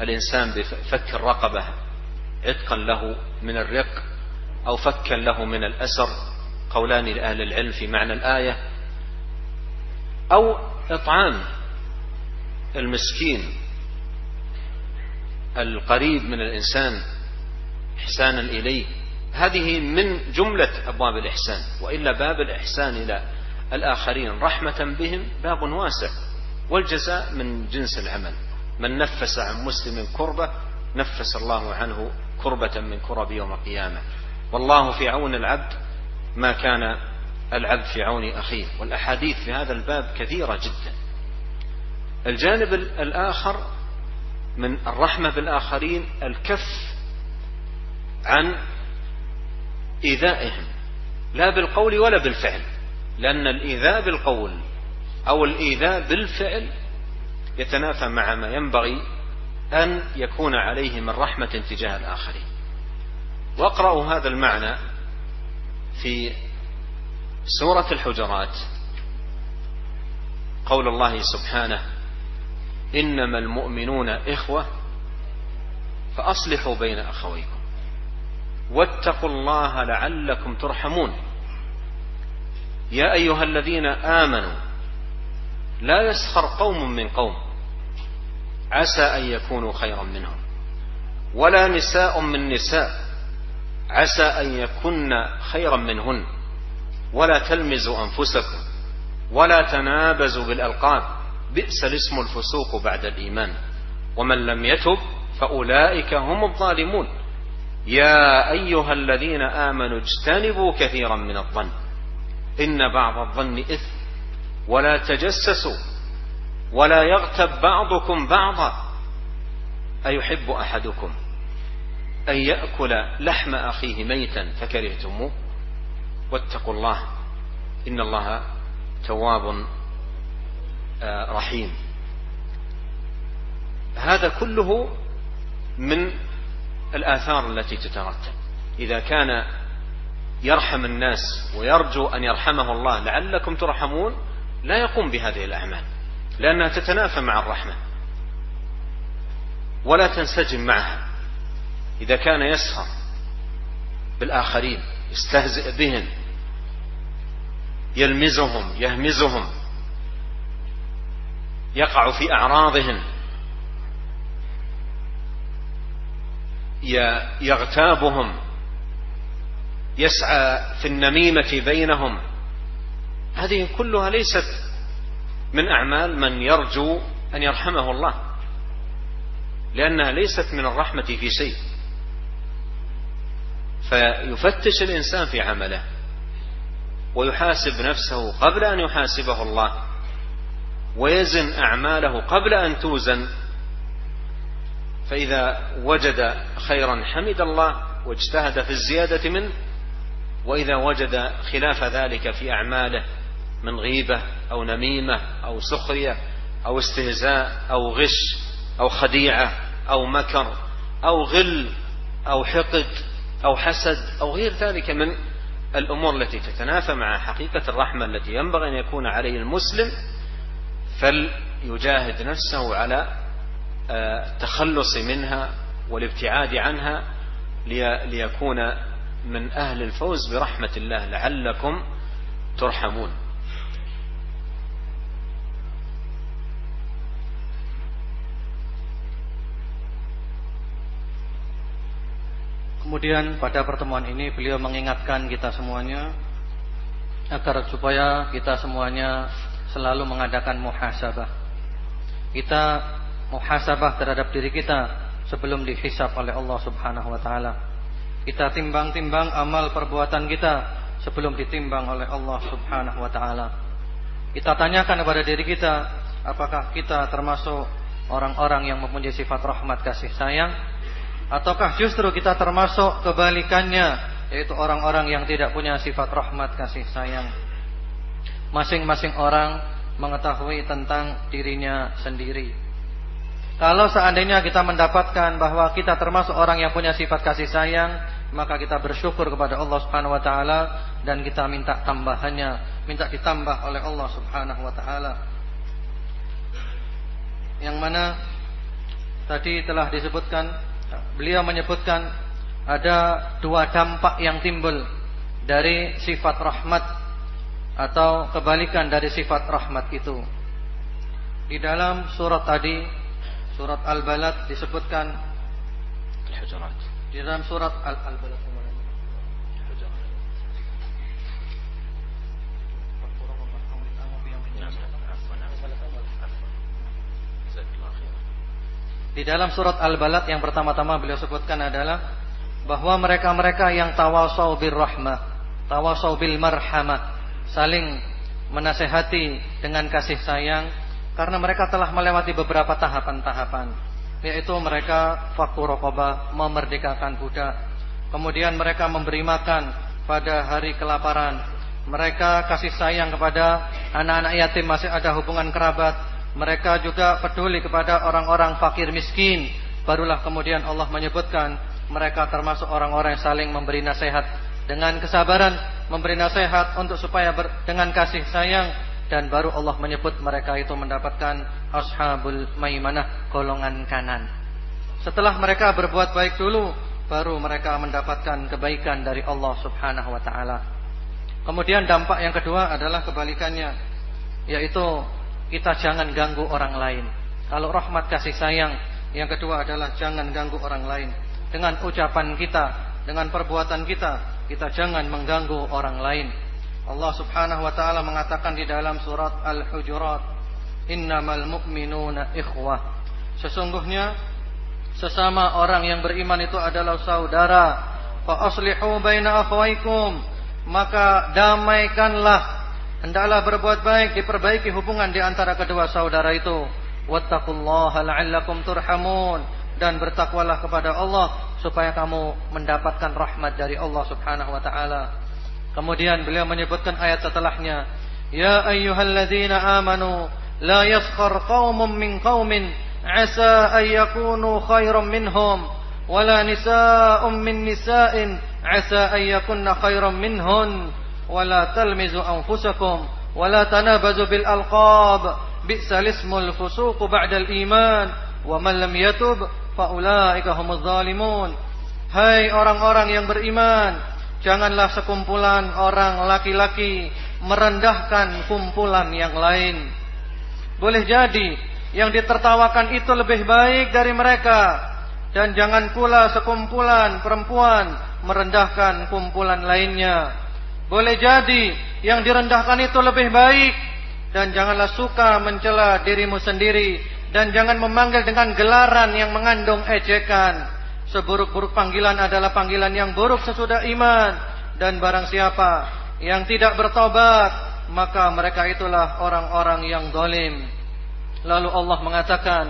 الإنسان بفك الرقبة عتقا له من الرق أو فكا له من الأسر. قولان لأهل العلم في معنى الآية أو إطعام المسكين القريب من الإنسان إحسانا إليه. هذه من جملة أبواب الإحسان وإلا باب الإحسان إلى الآخرين. رحمة بهم باب واسع والجزاء من جنس العمل. من نفس عن مسلم كربة نفس الله عنه كربة من كرب يوم القيامة. والله في عون العبد ما كان العبد في عون أخيه والأحاديث في هذا الباب كثيرة جدا. الجانب الآخر من الرحمة بالآخرين الكف عن إيذائهم. لا بالقول ولا بالفعل لأن الإيذاء بالقول أو الإيذاء بالفعل يتنافى مع ما ينبغي أن يكون عليه من رحمة تجاه الآخرين. واقرأوا هذا المعنى في سورة الحجرات. قول الله سبحانه إنما المؤمنون إخوة فأصلحوا بين أخويكم واتقوا الله لعلكم ترحمون. يا أيها الذين آمنوا لا يسخر قوم من قوم عسى أن يكونوا خيرا منهم ولا نساء من نساء عسى أن يكن خيرا منهن. ولا تلمزوا أنفسكم ولا تنابزوا بالألقاب. بئس الاسم الفسوق بعد الإيمان. ومن لم يتب فأولئك هم الظالمون. يا أيها الذين آمنوا اجتنبوا كثيرا من الظن. إن بعض الظن إثم. ولا تجسسوا. ولا يغتب بعضكم بعضا. أيحب أحدكم أن يأكل لحم أخيه ميتا فكرهتموه؟ واتقوا الله. إن الله تواب رحيم. هذا كله من الآثار التي تترتب. إذا كان يرحم الناس ويرجو أن يرحمه الله لعلكم ترحمون لا يقوم بهذه الأعمال لأنها تتنافى مع الرحمة. ولا تنسجم معها. إذا كان يسخر بالآخرين يستهزئ بهم يلمزهم يهمزهم. يقع في أعراضهم. يغتابهم. يسعى في النميمة بينهم. هذه كلها ليست من أعمال من يرجو أن يرحمه الله لأنها ليست من الرحمة في شيء. فيفتش الإنسان في عمله. ويحاسب نفسه قبل أن يحاسبه الله ويزن أعماله قبل أن توزن. فإذا وجد خيرا حمد الله واجتهد في الزيادة منه وإذا وجد خلاف ذلك في أعماله من غيبة أو نميمة أو سخرية أو استهزاء أو غش أو خديعة أو مكر أو غل أو حقد أو حسد أو غير ذلك من الأمور التي تتنافى مع حقيقة الرحمة التي ينبغي أن يكون عليه المسلم فليجاهد نفسه على التخلص منها والابتعاد عنها ليكون من أهل الفوز برحمة الله لعلكم ترحمون. Kemudian pada pertemuan ini beliau mengingatkan kita semuanya agar supaya kita semuanya selalu mengadakan muhasabah. Kita muhasabah terhadap diri kita sebelum dihisap oleh Allah Subhanahu wa taala. Kita timbang-timbang amal perbuatan kita sebelum ditimbang oleh Allah Subhanahu wa taala. Kita tanyakan kepada diri kita, apakah kita termasuk orang-orang yang mempunyai sifat rahmat kasih sayang ataukah justru kita termasuk kebalikannya yaitu orang-orang yang tidak punya sifat rahmat kasih sayang. Masing-masing orang mengetahui tentang dirinya sendiri. Kalau seandainya kita mendapatkan bahwa kita termasuk orang yang punya sifat kasih sayang, maka kita bersyukur kepada Allah Subhanahu wa taala dan kita minta tambahannya, minta ditambah oleh Allah Subhanahu wa taala. Yang mana tadi telah disebutkan beliau menyebutkan ada dua dampak yang timbul dari sifat rahmat atau kebalikan dari sifat rahmat itu. Di dalam surat tadi, surat Al-Balad disebutkan Di dalam surat Al-Balad Di dalam surat Al-Balad yang pertama-tama beliau sebutkan adalah bahwa mereka-mereka yang tawasau bir rahmah, tawasau bil marhamah, saling menasehati dengan kasih sayang karena mereka telah melewati beberapa tahapan-tahapan yaitu mereka fakku rokobah memerdekakan budak kemudian mereka memberi makan pada hari kelaparan mereka kasih sayang kepada anak-anak yatim masih ada hubungan kerabat mereka juga peduli kepada orang-orang fakir miskin. Barulah kemudian Allah menyebutkan mereka termasuk orang-orang yang saling memberi nasihat dengan kesabaran, memberi nasihat untuk supaya ber, dengan kasih sayang dan baru Allah menyebut mereka itu mendapatkan ashabul maimanah golongan kanan. Setelah mereka berbuat baik dulu, baru mereka mendapatkan kebaikan dari Allah Subhanahu wa taala. Kemudian dampak yang kedua adalah kebalikannya, yaitu kita jangan ganggu orang lain. Kalau rahmat kasih sayang, yang kedua adalah jangan ganggu orang lain. Dengan ucapan kita, dengan perbuatan kita, kita jangan mengganggu orang lain. Allah Subhanahu wa taala mengatakan di dalam surat Al-Hujurat, "Innamal mu'minuna ikhwah." Sesungguhnya sesama orang yang beriman itu adalah saudara. Fa aslihu baina akhwaikum. Maka damaikanlah Hendaklah berbuat baik, diperbaiki hubungan di antara kedua saudara itu. Wattaqullaha la'allakum turhamun dan bertakwalah kepada Allah supaya kamu mendapatkan rahmat dari Allah Subhanahu wa taala. Kemudian beliau menyebutkan ayat setelahnya, "Ya ayyuhalladzina amanu la yaskhar qaumun min qaumin asa an yakunu khairan minhum wala nisaa'un min nisa'in asa an yakunna khairan minhun." ولا تلمزوا أنفسكم ولا تنابزوا بالألقاب بئس الاسم الفسوق بعد الإيمان ومن لم يتب فأولئك هم الظالمون hai orang-orang yang beriman janganlah sekumpulan orang laki-laki merendahkan kumpulan yang lain. Boleh jadi yang ditertawakan itu lebih baik dari mereka. Dan jangan pula sekumpulan perempuan merendahkan kumpulan lainnya. Boleh jadi Yang direndahkan itu lebih baik. Dan janganlah suka mencela dirimu sendiri. Dan jangan memanggil dengan gelaran yang mengandung ejekan. Seburuk-buruk panggilan adalah panggilan yang buruk sesudah iman. Dan barang siapa yang tidak bertobat maka mereka itulah orang-orang yang zalim. Lalu Allah mengatakan,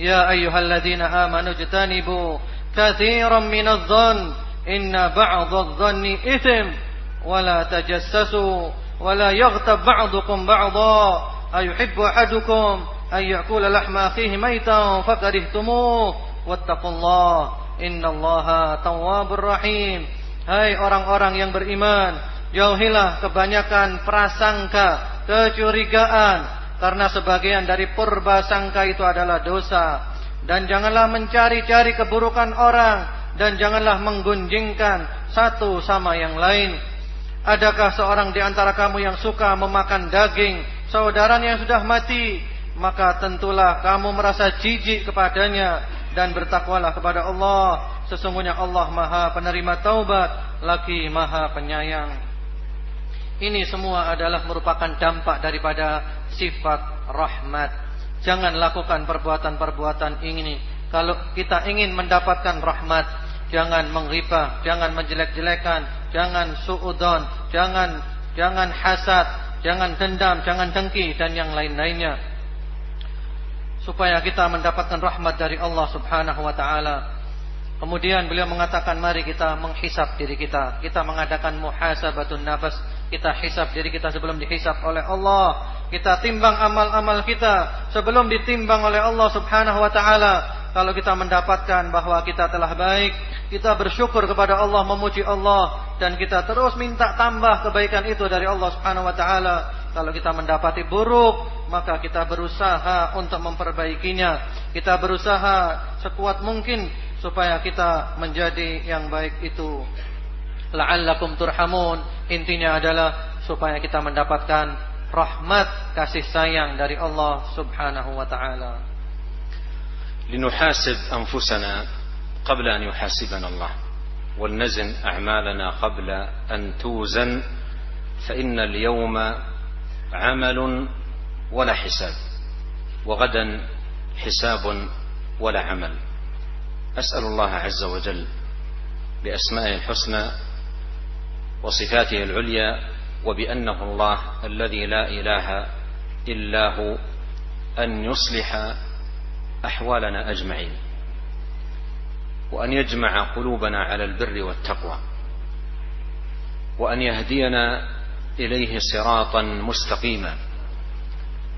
"Ya ayyuhalladzina amanu jtanibu katsiran minadh-dhann inna ba'dadh-dhanni itsm ولا تجسسوا ولا يغتب بعضكم بعضا. أيحب أحدكم أن يأكل لحم أخيه ميتا فكرهتموه. واتقوا الله إن الله تواب رحيم. Hai orang-orang yang beriman Jauhilah kebanyakan prasangka Kecurigaan Karena sebagian dari purba sangka itu adalah dosa. Dan janganlah mencari-cari keburukan orang Dan janganlah menggunjingkan satu sama yang lain adakah seorang di antara kamu yang suka memakan daging saudaranya yang sudah mati? Maka tentulah kamu merasa jijik kepadanya dan bertakwalah kepada Allah. Sesungguhnya Allah Maha penerima taubat lagi Maha penyayang. Ini semua adalah merupakan dampak daripada sifat rahmat. Jangan lakukan perbuatan-perbuatan ini. Kalau kita ingin mendapatkan rahmat jangan menghibah jangan menjelek-jelekan jangan suudon jangan jangan hasad jangan dendam jangan dengki dan yang lain-lainnya supaya kita mendapatkan rahmat dari Allah Subhanahu wa taala. Kemudian beliau mengatakan mari kita menghisap diri kita. Kita mengadakan muhasabatun nafas. Kita hisap diri kita sebelum dihisap oleh Allah. Kita timbang amal-amal kita sebelum ditimbang oleh Allah Subhanahu wa taala. Kalau kita mendapatkan bahwa kita telah baik, kita bersyukur kepada Allah, memuji Allah dan kita terus minta tambah kebaikan itu dari Allah Subhanahu wa taala. Kalau kita mendapati buruk, maka kita berusaha untuk memperbaikinya. Kita berusaha sekuat mungkin supaya kita menjadi yang baik itu. La'allakum turhamun. Intinya adalah supaya kita mendapatkan rahmat kasih sayang dari Allah Subhanahu wa taala. لنحاسب أنفسنا قبل أن يحاسبنا الله ولنزن أعمالنا قبل أن توزن فإن اليوم عمل ولا حساب وغدا حساب ولا عمل أسأل الله عز وجل بأسمائه الحسنى وصفاته العليا وبأنه الله الذي لا إله إلا هو أن يصلح أحوالنا أجمعين. وأن يجمع قلوبنا على البر والتقوى. وأن يهدينا إليه صراطا مستقيما.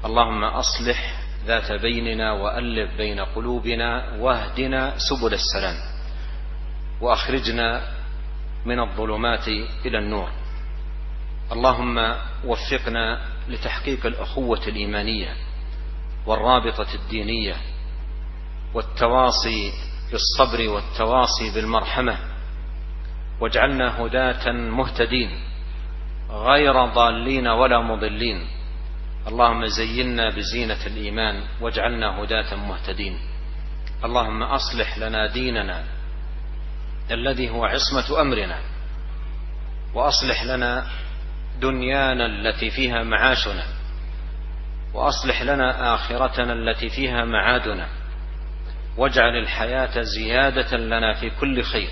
اللهم أصلح ذات بيننا وألف بين قلوبنا واهدنا سبل السلام. وأخرجنا من الظلمات إلى النور. اللهم وفقنا لتحقيق الأخوة الإيمانية والرابطة الدينية والتواصي بالصبر والتواصي بالمرحمة واجعلنا هداة مهتدين غير ضالين ولا مضلين. اللهم زينا بزينة الإيمان واجعلنا هداة مهتدين. اللهم أصلح لنا ديننا الذي هو عصمة أمرنا. وأصلح لنا دنيانا التي فيها معاشنا. وأصلح لنا آخرتنا التي فيها معادنا. واجعل الحياة زيادة لنا في كل خير.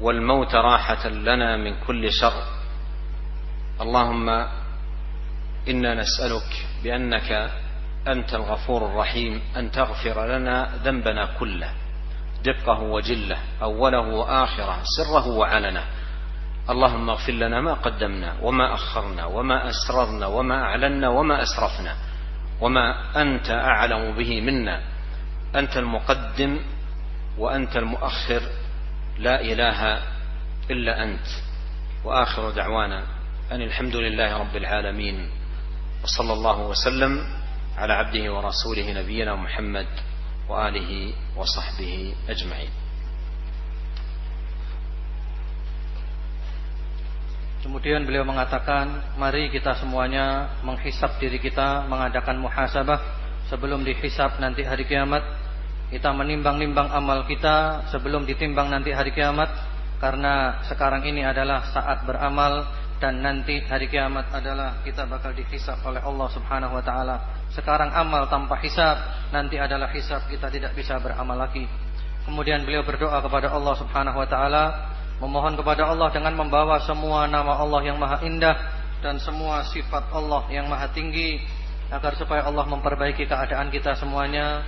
والموت راحة لنا من كل شر. اللهم إنا نسألك بأنك أنت الغفور الرحيم أن تغفر لنا ذنبنا كله. دقه وجلة أوله وآخره سره وعلنه. اللهم اغفر لنا ما قدمنا وما أخرنا وما أسررنا وما أعلنا وما أسرفنا وما أنت أعلم به منا. أنت المقدم وأنت المؤخر لا إله إلا أنت. وآخر دعوانا أن الحمد لله رب العالمين وصلى الله وسلم على عبده ورسوله نبينا محمد وآله وصحبه أجمعين Kemudian beliau mengatakan, mari kita semuanya menghisap diri kita, mengadakan muhasabah sebelum dihisap nanti hari kiamat. Kita menimbang-nimbang amal kita sebelum ditimbang nanti hari kiamat. Karena sekarang ini adalah saat beramal dan nanti hari kiamat adalah kita bakal dihisap oleh Allah Subhanahu wa taala. Sekarang amal tanpa hisap, nanti adalah hisap kita tidak bisa beramal lagi. Kemudian beliau berdoa kepada Allah Subhanahu wa taala Memohon kepada Allah dengan membawa semua nama Allah yang maha indah dan semua sifat Allah yang maha tinggi agar supaya Allah memperbaiki keadaan kita semuanya,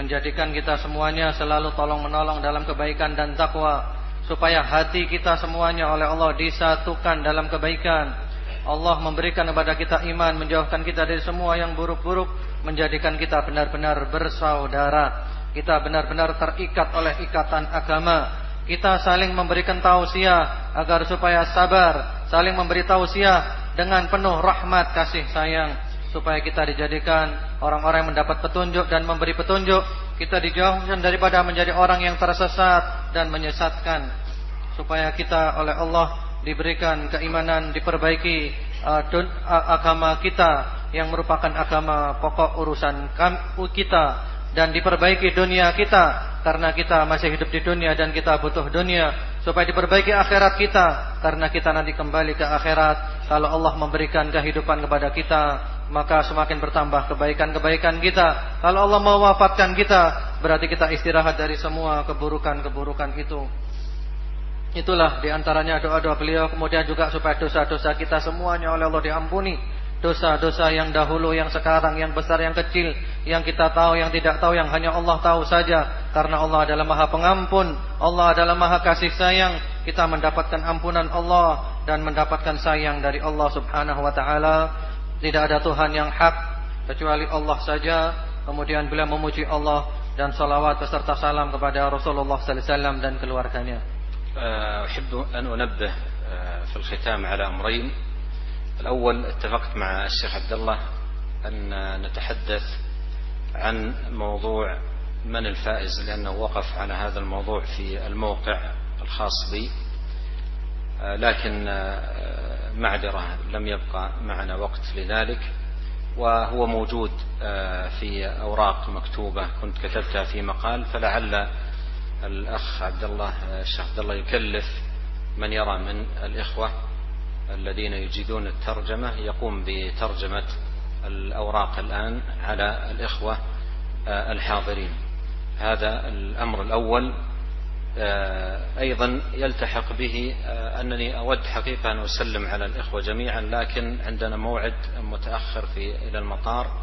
menjadikan kita semuanya selalu tolong menolong dalam kebaikan dan takwa, supaya hati kita semuanya oleh Allah disatukan dalam kebaikan. Allah memberikan kepada kita iman, menjauhkan kita dari semua yang buruk-buruk, menjadikan kita benar-benar bersaudara. Kita benar-benar terikat oleh ikatan agama kita saling memberikan tausiah agar supaya sabar, saling memberi tausiah dengan penuh rahmat kasih sayang supaya kita dijadikan orang-orang yang mendapat petunjuk dan memberi petunjuk. Kita dijauhkan daripada menjadi orang yang tersesat dan menyesatkan supaya kita oleh Allah diberikan keimanan, diperbaiki uh, uh, agama kita yang merupakan agama pokok urusan kita dan diperbaiki dunia kita karena kita masih hidup di dunia dan kita butuh dunia supaya diperbaiki akhirat kita karena kita nanti kembali ke akhirat. Kalau Allah memberikan kehidupan kepada kita maka semakin bertambah kebaikan-kebaikan kita. Kalau Allah mewafatkan kita berarti kita istirahat dari semua keburukan-keburukan itu itulah di antaranya doa-doa beliau kemudian juga supaya dosa-dosa kita semuanya oleh Allah diampuni dosa-dosa yang dahulu, yang sekarang, yang besar, yang kecil, yang kita tahu, yang tidak tahu, yang hanya Allah tahu saja. Karena Allah adalah Maha Pengampun, Allah adalah Maha Kasih Sayang. Kita mendapatkan ampunan Allah dan mendapatkan sayang dari Allah Subhanahu wa taala. Tidak ada Tuhan yang hak kecuali Allah saja. Kemudian beliau memuji Allah dan salawat beserta salam kepada Rasulullah wasallam dan keluarganya. أحب أن أنبه في الختام على أمرين. الأول اتفقت مع الشيخ عبد الله أن نتحدث عن موضوع من الفائز لأنه وقف على هذا الموضوع في الموقع الخاص بي. لكن معذرة لم يبقى معنا وقت لذلك. وهو موجود في أوراق مكتوبة كنت كتبتها في مقال فلعل الأخ عبد الله الشيخ عبد الله يكلف من يرى من الإخوة الذين يجيدون الترجمة يقوم بترجمة الأوراق الآن على الإخوة آه، الحاضرين. هذا الأمر الأول. آه، أيضا يلتحق به آه، أنني أود حقيقة أن أسلم على الإخوة جميعا لكن عندنا موعد متأخر في إلى المطار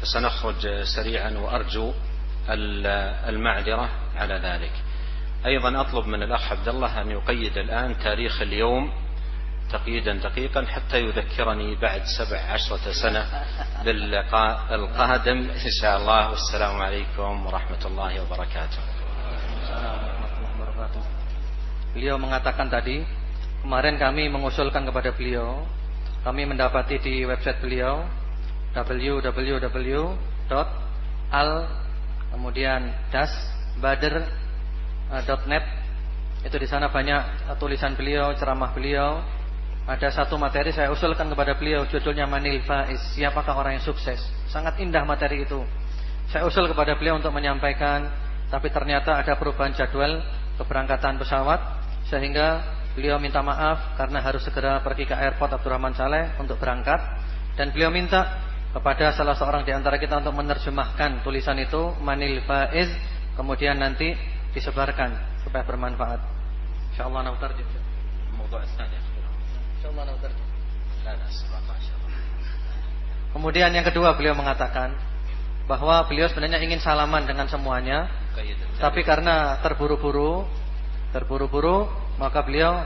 فسنخرج سريعا وأرجو المعذرة على ذلك. أيضا أطلب من الأخ عبد الله أن يقيد الآن تاريخ اليوم تقييدا دقيقا حتى يذكرني بعد سبع عشرة سنة باللقاء القادم. إن شاء الله. والسلام عليكم ورحمة الله وبركاته. Beliau mengatakan tadi Kemarin kami mengusulkan kepada beliau Kami mendapati di website beliau www.al Kemudian das bader.net Itu di sana banyak tulisan beliau, ceramah beliau ada satu materi saya usulkan kepada beliau judulnya Manil Faiz. Siapakah orang yang sukses? Sangat indah materi itu. Saya usul kepada beliau untuk menyampaikan, tapi ternyata ada perubahan jadwal keberangkatan pesawat sehingga beliau minta maaf karena harus segera pergi ke airport Abdurrahman Saleh untuk berangkat dan beliau minta kepada salah seorang di antara kita untuk menerjemahkan tulisan itu Manil Faiz kemudian nanti disebarkan supaya bermanfaat. Insyaallah nautar juga. Kemudian yang kedua beliau mengatakan bahwa beliau sebenarnya ingin salaman dengan semuanya, tapi karena terburu-buru, terburu-buru, maka beliau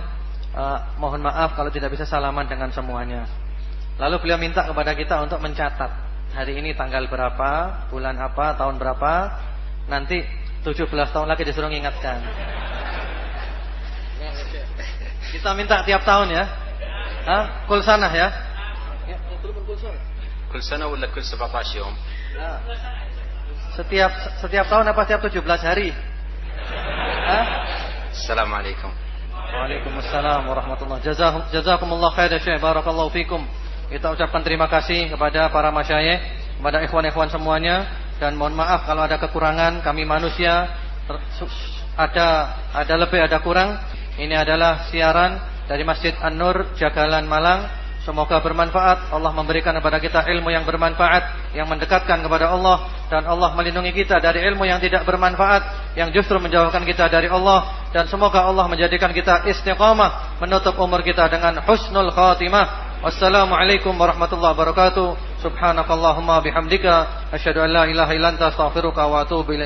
uh, mohon maaf kalau tidak bisa salaman dengan semuanya. Lalu beliau minta kepada kita untuk mencatat hari ini tanggal berapa, bulan apa, tahun berapa. Nanti 17 tahun lagi disuruh ingatkan. Kita minta tiap tahun ya. Hah? Kul ya. Kul sanah wala kul 17? Ya. Setiap setiap tahun apa setiap 17 hari? Hah? Assalamualaikum. Waalaikumsalam warahmatullahi. wabarakatuh. Jazakumullah khairan syekh. Barakallahu fikum. Kita ucapkan terima kasih kepada para masyayikh, kepada ikhwan-ikhwan semuanya dan mohon maaf kalau ada kekurangan kami manusia ada ada lebih ada kurang. Ini adalah siaran dari Masjid An-Nur Jagalan Malang. Semoga bermanfaat. Allah memberikan kepada kita ilmu yang bermanfaat, yang mendekatkan kepada Allah dan Allah melindungi kita dari ilmu yang tidak bermanfaat, yang justru menjauhkan kita dari Allah dan semoga Allah menjadikan kita istiqamah menutup umur kita dengan husnul khatimah. Wassalamualaikum warahmatullahi wabarakatuh. Subhanakallahumma bihamdika asyhadu an la ilaha illa astaghfiruka wa atubu.